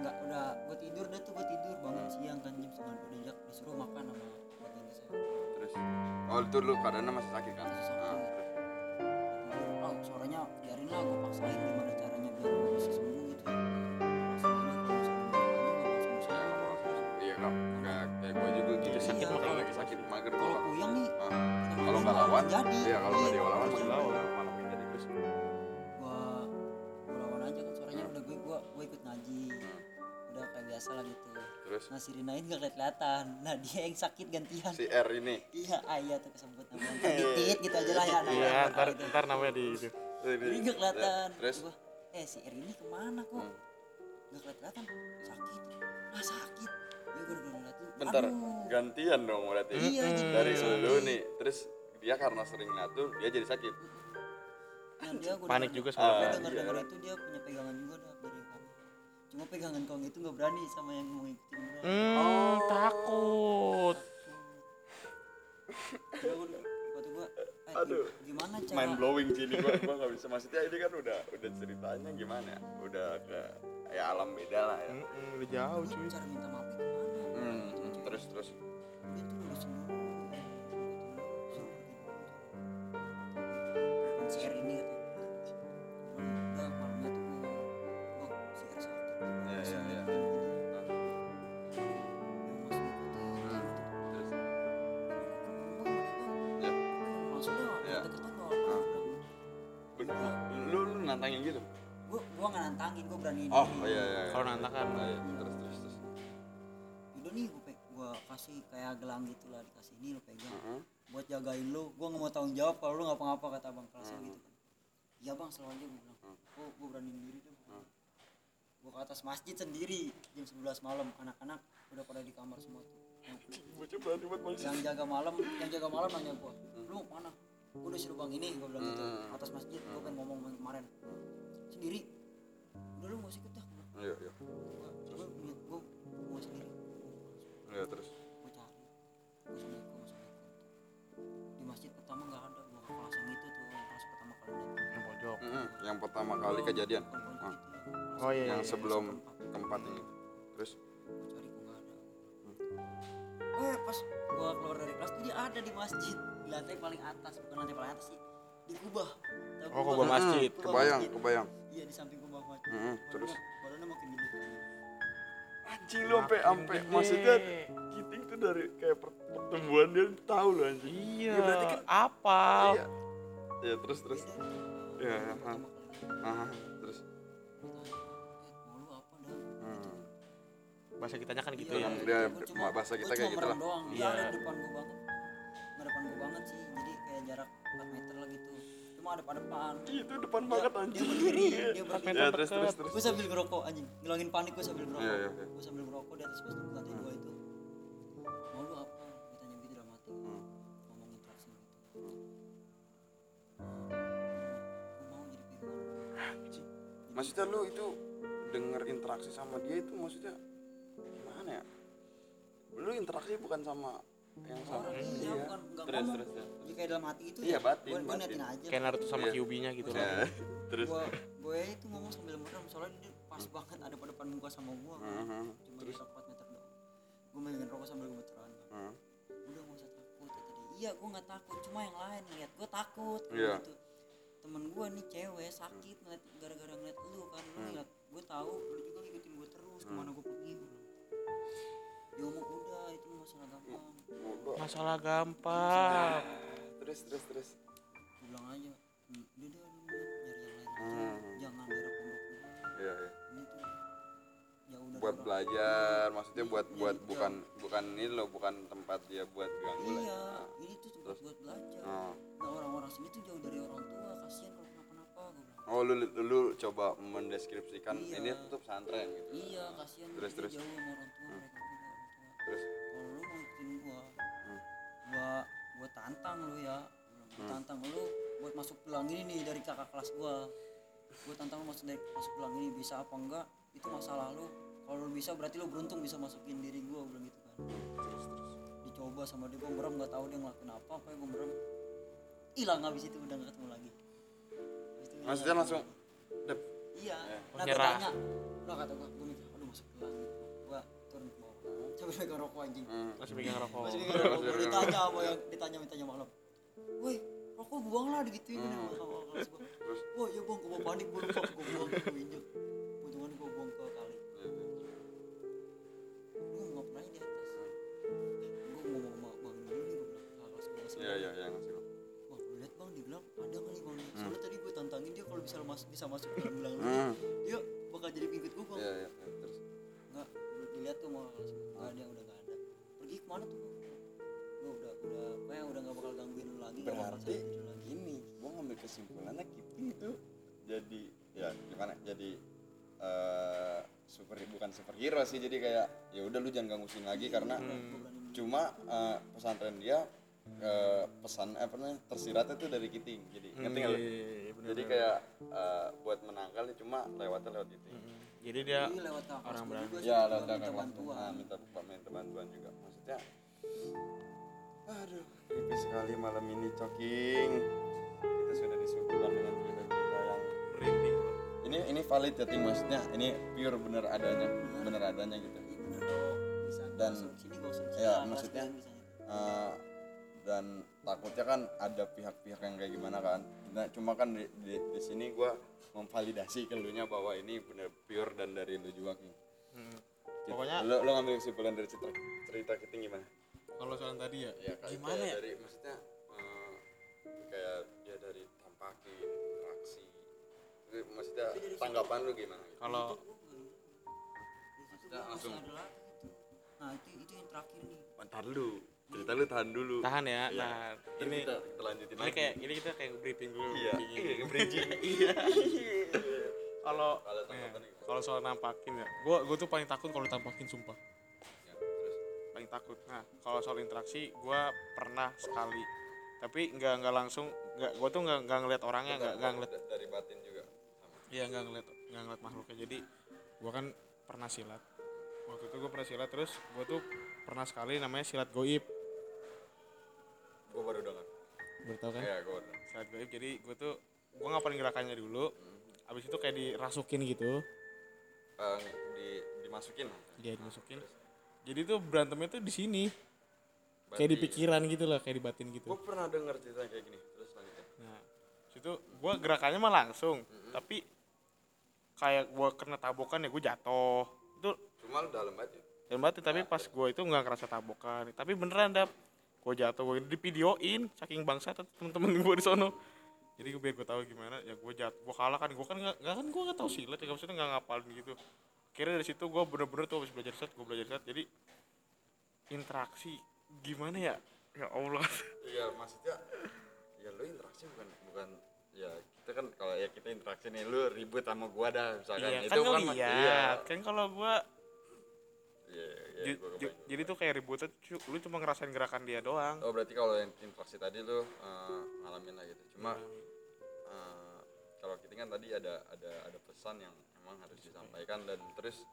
nggak udah gue tidur dah tuh gue tidur. Bangun siang kan jam sembilan udah jak disuruh makan sama bagian saya. Terus? Oh itu lu keadaannya masih sakit kan? Masih sakit. Ah, terus? Oh suaranya biarin lah gue paksain gimana caranya biar gue bisa sembuh gitu. Ya nggak iya kan kayak kayak gue juga gitu. Iya, sakit iya. kalau lagi sakit mager kalau puyeng nih Ah. kalau nggak lawan jadi. iya kalau nggak dia lawan biasa lah gitu. Terus? Nah si Rinain gak kelihatan. Nah dia yang sakit gantian. Si R ini? Iya ayah tuh kesebut namanya titit gitu aja lah ya nah, Iya, nah, ntar gitu. ntar namanya di itu. jadi gak kelihatan. Terus? Gua eh si R ini ke mana kok? Gak kelihatan. Sakit. Ah sakit. Ya gue udah ngeliat tuh bentar aduh. gantian dong berarti. Iya jadi dari sakit. lu nih. Terus dia karena sering ngatu dia jadi sakit. Nah dia Panik juga gua sebenarnya. Ah, denger iya. denger itu dia punya pegangan juga dari kamu cuma pegangan kong itu gak berani sama yang mau ngikutin gua Hmm, takut. Ya udah, kata gua, eh, Aduh. gimana cara mind blowing sih ini gua gua nggak bisa maksudnya ini kan udah udah ceritanya gimana ya udah ke ya alam beda lah ya Mm-mm, udah jauh cuy. cara minta maafnya gimana? Hmm, hmm, terus terus Dia tuh udah sembuh. Iya iya iya. Kalau nantang kan. Oh, iya. terus terus. Terus udah nih gue gua kasih kayak gelang gitu lah dikasih ini lo pegang. Heeh. buat jagain lu. Gue nggak mau tanggung jawab kalau lu ngapa-ngapa kata abang kelasnya gitu kan. Iya bang selalu aja gue bilang. Gue gue beraniin diri deh gue ke atas masjid sendiri jam 11 malam. Anak-anak udah pada di kamar semua tuh. Yang, berani jaga malam yang jaga malam nanya gue lu mana? Gue udah suruh bang ini gue bilang gitu. Atas masjid gue pengen ngomong kemarin. Sendiri. Udah lu gak usah ikut dah iya iya. Gue gue gue mau sendiri iya terus? Gue cari. Gue assalamualaikum assalamualaikum di masjid pertama nggak ada gue ke kelas yang itu tuh. Yang kelas pertama kali lihat Yang pojok. Mm-mm, yang pertama kali kejadian. Ah. ya. Oh iya. yang iya. sebelum keempat. keempat ini. Terus? Gue cari nggak ada. Eh pas gue keluar dari kelas tuh dia ada di masjid. Di lantai paling atas bukan lantai paling atas sih. Di kubah. Tahu Oh, kubah masjid. Kubah kebayang masjid. kebayang. Iya di samping kubah masjid. Mm-mm, terus anjing lu sampai sampai maksudnya Kiting tuh dari kayak per- pertumbuhan dia tahu loh anjing Iya. Ya, berarti kan- apa? iya ya terus terus lihat. Aha, terus "Eh, hmm. Bahasa kitanya kan gitu Iya, ya. Dia bahasa kita kayak gitu lah. doang. Dia Iya. ada depan gua banget. Nggak depan gua banget sih. Jadi kayak jarak 4 meter lah gitu. Cuma ada pada depan. Ih, itu depan Dia, banget dia anjing berdiri, dia ya berdiri. terus terus terus Gue sambil ngerokok anjing. Ngilangin panik gue sambil ngerokok. Iya, iya, iya. Gue sambil ngerokok di atas bus lantai dua itu. Mau lu apa? Gue tanya gitu dalam hati. Hmm. Ngomong interaksi gitu. Gue mau jadi pegangan. maksudnya lu itu denger interaksi sama dia itu maksudnya gimana ya lu interaksi bukan sama yang sama iya, dia bukan nggak terus ngomong. terus terus Jadi kayak dalam hati itu Iya, ya. batin, Gue gue niatin aja. Kayak Naruto sama Iya. Kyuubi-nya gitu Ya, lah. terus gue gue itu ngomong sambil merem soalnya dia pas banget ada pada depan gua sama gua Mhm. cuma terus 4 meter doang gue megangin rokok sambil gemeteran Hmm. udah gak usah takut kata dia iya gue nggak takut cuma yang lain ngeliat gue takut Iya. gitu temen gue nih cewek sakit ngeliat gara-gara ngeliat lu kan lu ngeliat gue tahu lu juga ngikutin gue terus ke mana gue pergi gue dia ngomong udah itu masalah gampang. Masalah gampang. Terus terus terus. Gue bilang aja "Hmm, udah nyari yang lain aja. Hmm. jangan daerah pondok iya iya. Ini tuh jauh dari buat belajar maksudnya buat buat bukan bukan ini loh bukan tempat dia buat ganggu lah. Iya Nah, ini tuh tempat Terus? buat belajar. Oh. nah orang-orang sini tuh jauh dari orang tua kasihan kalau kenapa-napa gue bilang. Oh lu lu coba mendeskripsikan Iya. ini tuh pesantren gitu. Iya kasihan Terus, terus. jauh sama orang tua mereka. beda orang tua terus? Kalau lu mau ikutin gua Hmm. gua gua tantang lu ya. Gua Hmm. tantang lu buat masuk pelang ini nih dari kakak kelas gua. Gua tantang lu masuk dari masuk pelang ini bisa apa enggak? Itu masalah lu. Kalau lu bisa berarti lu beruntung bisa masukin diri gua bilang gitu kan. Terus terus. Dicoba sama dia gua merem nggak tahu dia ngelakuin apa apa gua merem. Hilang habis itu udah nggak ketemu lagi. Habis itu maksudnya langsung dep. Iya. Ya. nah gua Menyerah. tanya. Lo kata gua gua mikir aduh masuk pelang sambil pegang rokok anjing. Hmm. masih pegang rokok. masih mikir rokok. Masih ditanya apa yang ditanya mintanya malam woi rokok buang lah digituin. Hmm. sama kelas wah ya bang gua panik gua lupa gua buang gua injek untungan gua buang ke kali. Iya, iya. lu nggak pernah di atas. Gua mau mau mau bang dulu nih gua bilang kelas gua masih iya iya iya ngasih bang. Lihat bang dia bilang ada kali bang? Soalnya tadi gua tantangin dia kalau bisa mas bisa masuk bilang bilang hmm. Gua. nggak ada udah nggak ada pergi ke mana tuh gua udah udah kayak udah nggak bakal gangguin lu lagi berarti lu lagi gini gua ngambil kesimpulannya Kiting itu jadi ya gimana jadi eh super bukan superhero sih jadi kayak ya udah lu jangan gangguin lagi karena cuma eh, pesantren dia eh, pesan apa namanya tersiratnya tuh dari Kiting jadi ngerti nggak lu? Iya, bener, jadi bener. kayak eh, buat menangkal nih cuma lewatnya lewat Kiting Mm. Jadi dia Jadi lewat kakak orang berani. ya lewat minta kakak kelas bantuan. nah, minta minta bantuan juga. Maksudnya aduh. Creepy sekali malam ini coking kita sudah disuguhkan dengan cerita-cerita yang merinding. Ini ini valid ya ting. Maksudnya ini pure bener adanya. Bener. Adanya gitu. Iya bener. Dan- sini ya, maksudnya-. Eh, dan takutnya kan ada pihak-pihak yang kayak gimana kan. Nah cuma kan di, di, di sini gua memvalidasi ke lu nya bahwa ini bener pure dan dari lu juga. Hmm. Cit- Pokoknya- lu, lu ngambil kesimpulan dari cerita cerita Kiting gimana kalau soal tadi ya ya kayak gimana kayak ya dari maksudnya eh, kayak dia dari tampakin interaksi maksudnya tanggapan lu gimana gitu? kalau Maksudnya langsung- gitu. Nah itu itu yang terakhir nih. Bentar lu cerita lu tahan dulu. Tahan ya Iya. tahan. Ini kita, kita lanjutin ini lagi. kayak ini kita kayak briefing dulu. Iya iya bridging iya. Kalau nih, kalau soal nampakin ya. Gua gua tuh paling takut kalau ditampakin sumpah. Ya, terus? Paling takut. Nah kalau soal interaksi gua pernah sekali. Tapi nggak nggak langsung nggak gua tuh nggak nggak ngeliat orangnya nggak nggak ngeliat Da- dari batin juga? Iya nggak ngeliat nggak ngeliat makhluknya. Jadi gua kan pernah silat. Waktu itu gua pernah silat terus gua tuh pernah sekali namanya silat goib gua baru dengar baru tau kan? Ya gua baru goib jadi gua tuh gua ngapalin gerakannya dulu abis itu kayak dirasukin gitu. Eh, di dimasukin. Dia dimasukin. Jadi tuh berantemnya tuh di sini. Kayak di pikiran gitu lah kayak di batin gitu. Gua pernah dengar cerita kayak gini. Terus lanjutin nah situ gua gerakannya mah langsung tapi kayak gua kena tabokan ya gua jatuh. Itu cuma lu dalam banget ya batin tapi pas gue itu nggak ngerasa tabokan. Tapi beneran dap gue jatuh gue di videoin saking bangsa temen-temen gue di sono. Jadi gue biar gue tahu gimana ya gue jatuh gue kalah kan gue kan nggak kan gue nggak tahu silat ya maksudnya nggak ngapalin gitu. Akhirnya dari situ gue bener-bener tuh habis belajar silat gue belajar silat. Jadi interaksi gimana ya? Ya allah. Iya maksudnya ya lu interaksi bukan bukan ya kita kan kalau ya kita interaksi nih lu ribut sama gua dah misalkan. Iya itu kan kan iya. kan kalau gue iya iya gua kebayang. jadi tuh kayak ributnya lu cuma ngerasain gerakan dia doang. Oh berarti kalau yang interaksi tadi lu eh, ngalamin lah gitu. Cuma eh, kalau kita kan tadi ada ada ada pesan yang emang harus disampaikan dan terus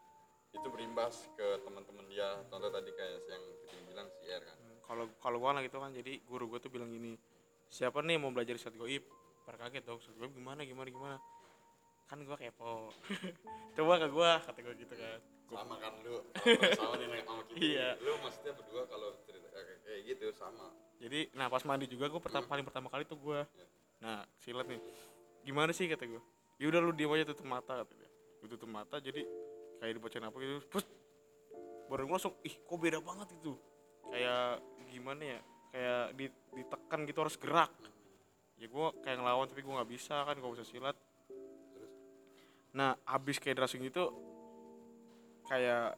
itu berimbas ke teman-teman dia. Contoh tadi kayak yang kita bilang si R kan. Kalau kalau gua lah gitu kan jadi guru gua tuh bilang gini siapa nih mau belajar silat goib? Pada kaget dong goib gimana gimana gimana? Kan gua kepo. Coba ke gua kata gua gitu kan sama kan lu? Sama, nih Nek, sama kita. Iya. lu maksudnya berdua kalau cerita kayak, kayak gitu sama. Jadi nah pas mandi juga gua pertama paling pertama kali tuh gua Iya. nah silat nih. Gimana sih kata gua? Ya udah lu diam aja tutup mata kata dia. Gue tutup mata jadi kayak dibacain apa gitu terus baru gue langsung ih kok beda banget itu? Kayak gimana ya? Kayak di- ditekan gitu harus gerak. Ya gue kayak ngelawan tapi gue nggak bisa kan gak bisa silat. Nah abis kayak dressing gitu kayak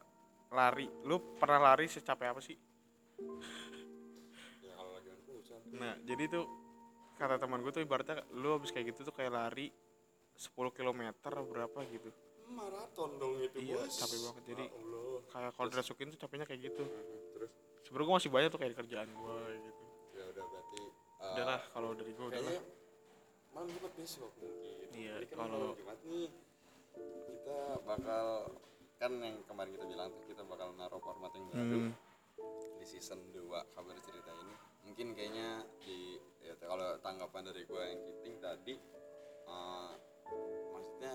lari lu pernah lari secapek apa sih ya kalau lagi futsal Nah, jadi tuh kata teman gue tuh ibaratnya lu habis kayak gitu tuh kayak lari 10 km berapa gitu. maraton dong itu Iya, bos capek banget. Jadi Allah. kayak kalau dirasukin tuh capeknya kayak gitu. terus Sebenarnya gue masih banyak tuh kayak kerjaan gue gitu. ya udah berarti uh, Udahlah kalau dari gue udahlah. malam jumat besok mungkin Iya, kan kalau- jumat nih kita bakal kan yang kemarin kita bilang tuh kita bakal naruh format yang baru Hmm. di season 2 kabar cerita ini mungkin kayaknya di ya kalau tanggapan dari gue yang kiting tadi eh, maksudnya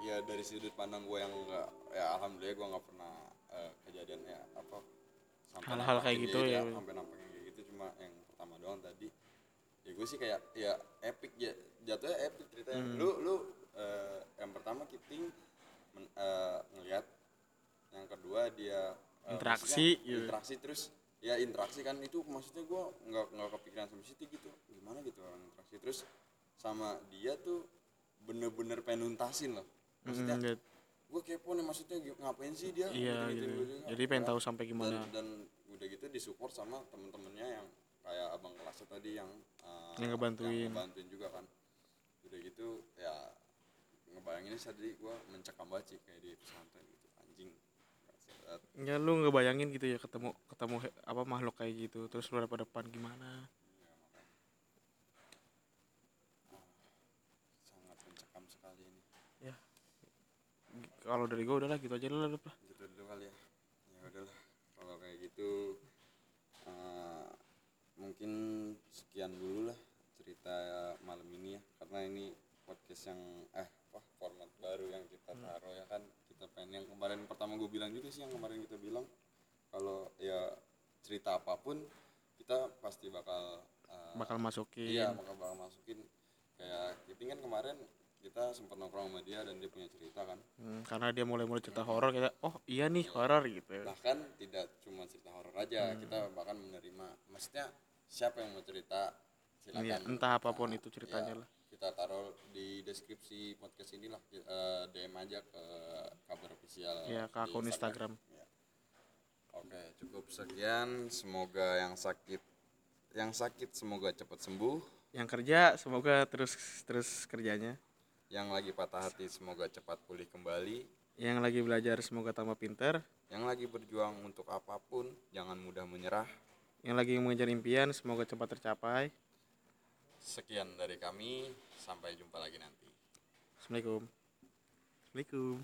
ya dari sudut pandang gue yang enggak ya alhamdulillah gue nggak pernah eh, kejadian ya apa Hal-hal kayak nampakin gitu dia, ya. sampai nampakin kayak gitu cuma yang pertama doang tadi ya gue sih kayak ya epic ya jatuhnya epic ceritanya Hmm. lu lu eh, yang pertama kiting men- eh, ngelihat yang kedua dia eh, Interaksi, gitu. interaksi terus ya interaksi kan itu maksudnya gue nggak nggak kepikiran sampai situ gitu gimana gitu orang interaksi terus sama dia tuh bener-bener pengen nuntasin loh maksudnya gitu. gue kepo nih maksudnya ngapain sih dia Iya gitu. gua juga. Jadi pengen tahu sampai gimana. dan, dan udah gitu disupport sama temen-temennya yang kayak abang kelasnya tadi yang uh, Yang ngebantuin. yang ngebantuin juga kan udah gitu ya ngebayanginnya tadi gue mencekam banget sih kayak di pesantren gitu. Ya lu ngebayangin gitu ya ketemu ketemu apa makhluk kayak gitu terus lu ada pada depan gimana? sangat mencekam sekali ini Kalau dari gue udahlah gitu aja lah. Dep. gitu dulu kali ya ya udahlah kalau kayak gitu uh, mungkin sekian dulu lah cerita malam ini ya karena ini podcast yang eh apa format baru yang kita taruh ya kan kita pengen. Yang kemarin pertama gue bilang juga sih yang kemarin kita bilang kalau ya cerita apa pun kita pasti bakal uh, Bakal masukin. iya bakal bakal masukin. Kayak kita kan kemarin kita sempat nongkrong sama dia dan dia punya cerita kan. Hmm, karena dia mulai-mulai cerita horor kita, oh iya nih horor gitu. bahkan tidak cuma cerita horor aja kita bahkan menerima maksudnya siapa yang mau cerita? Silakan. Iya, entah apa pun Nah, itu ceritanya ya, lah. Kita taruh di deskripsi podcast inilah eh, DM aja ke kabar official Ya ke akun Instagram. Ya. oke cukup sekian semoga yang sakit yang sakit semoga cepat sembuh Yang kerja semoga terus terus kerjanya. yang lagi patah hati semoga cepat pulih kembali Yang lagi belajar semoga tambah pinter. yang lagi berjuang untuk apa pun jangan mudah menyerah Yang lagi mengejar impian semoga cepat tercapai. Sekian dari kami, sampai jumpa lagi nanti. Assalamualaikum. Assalamualaikum.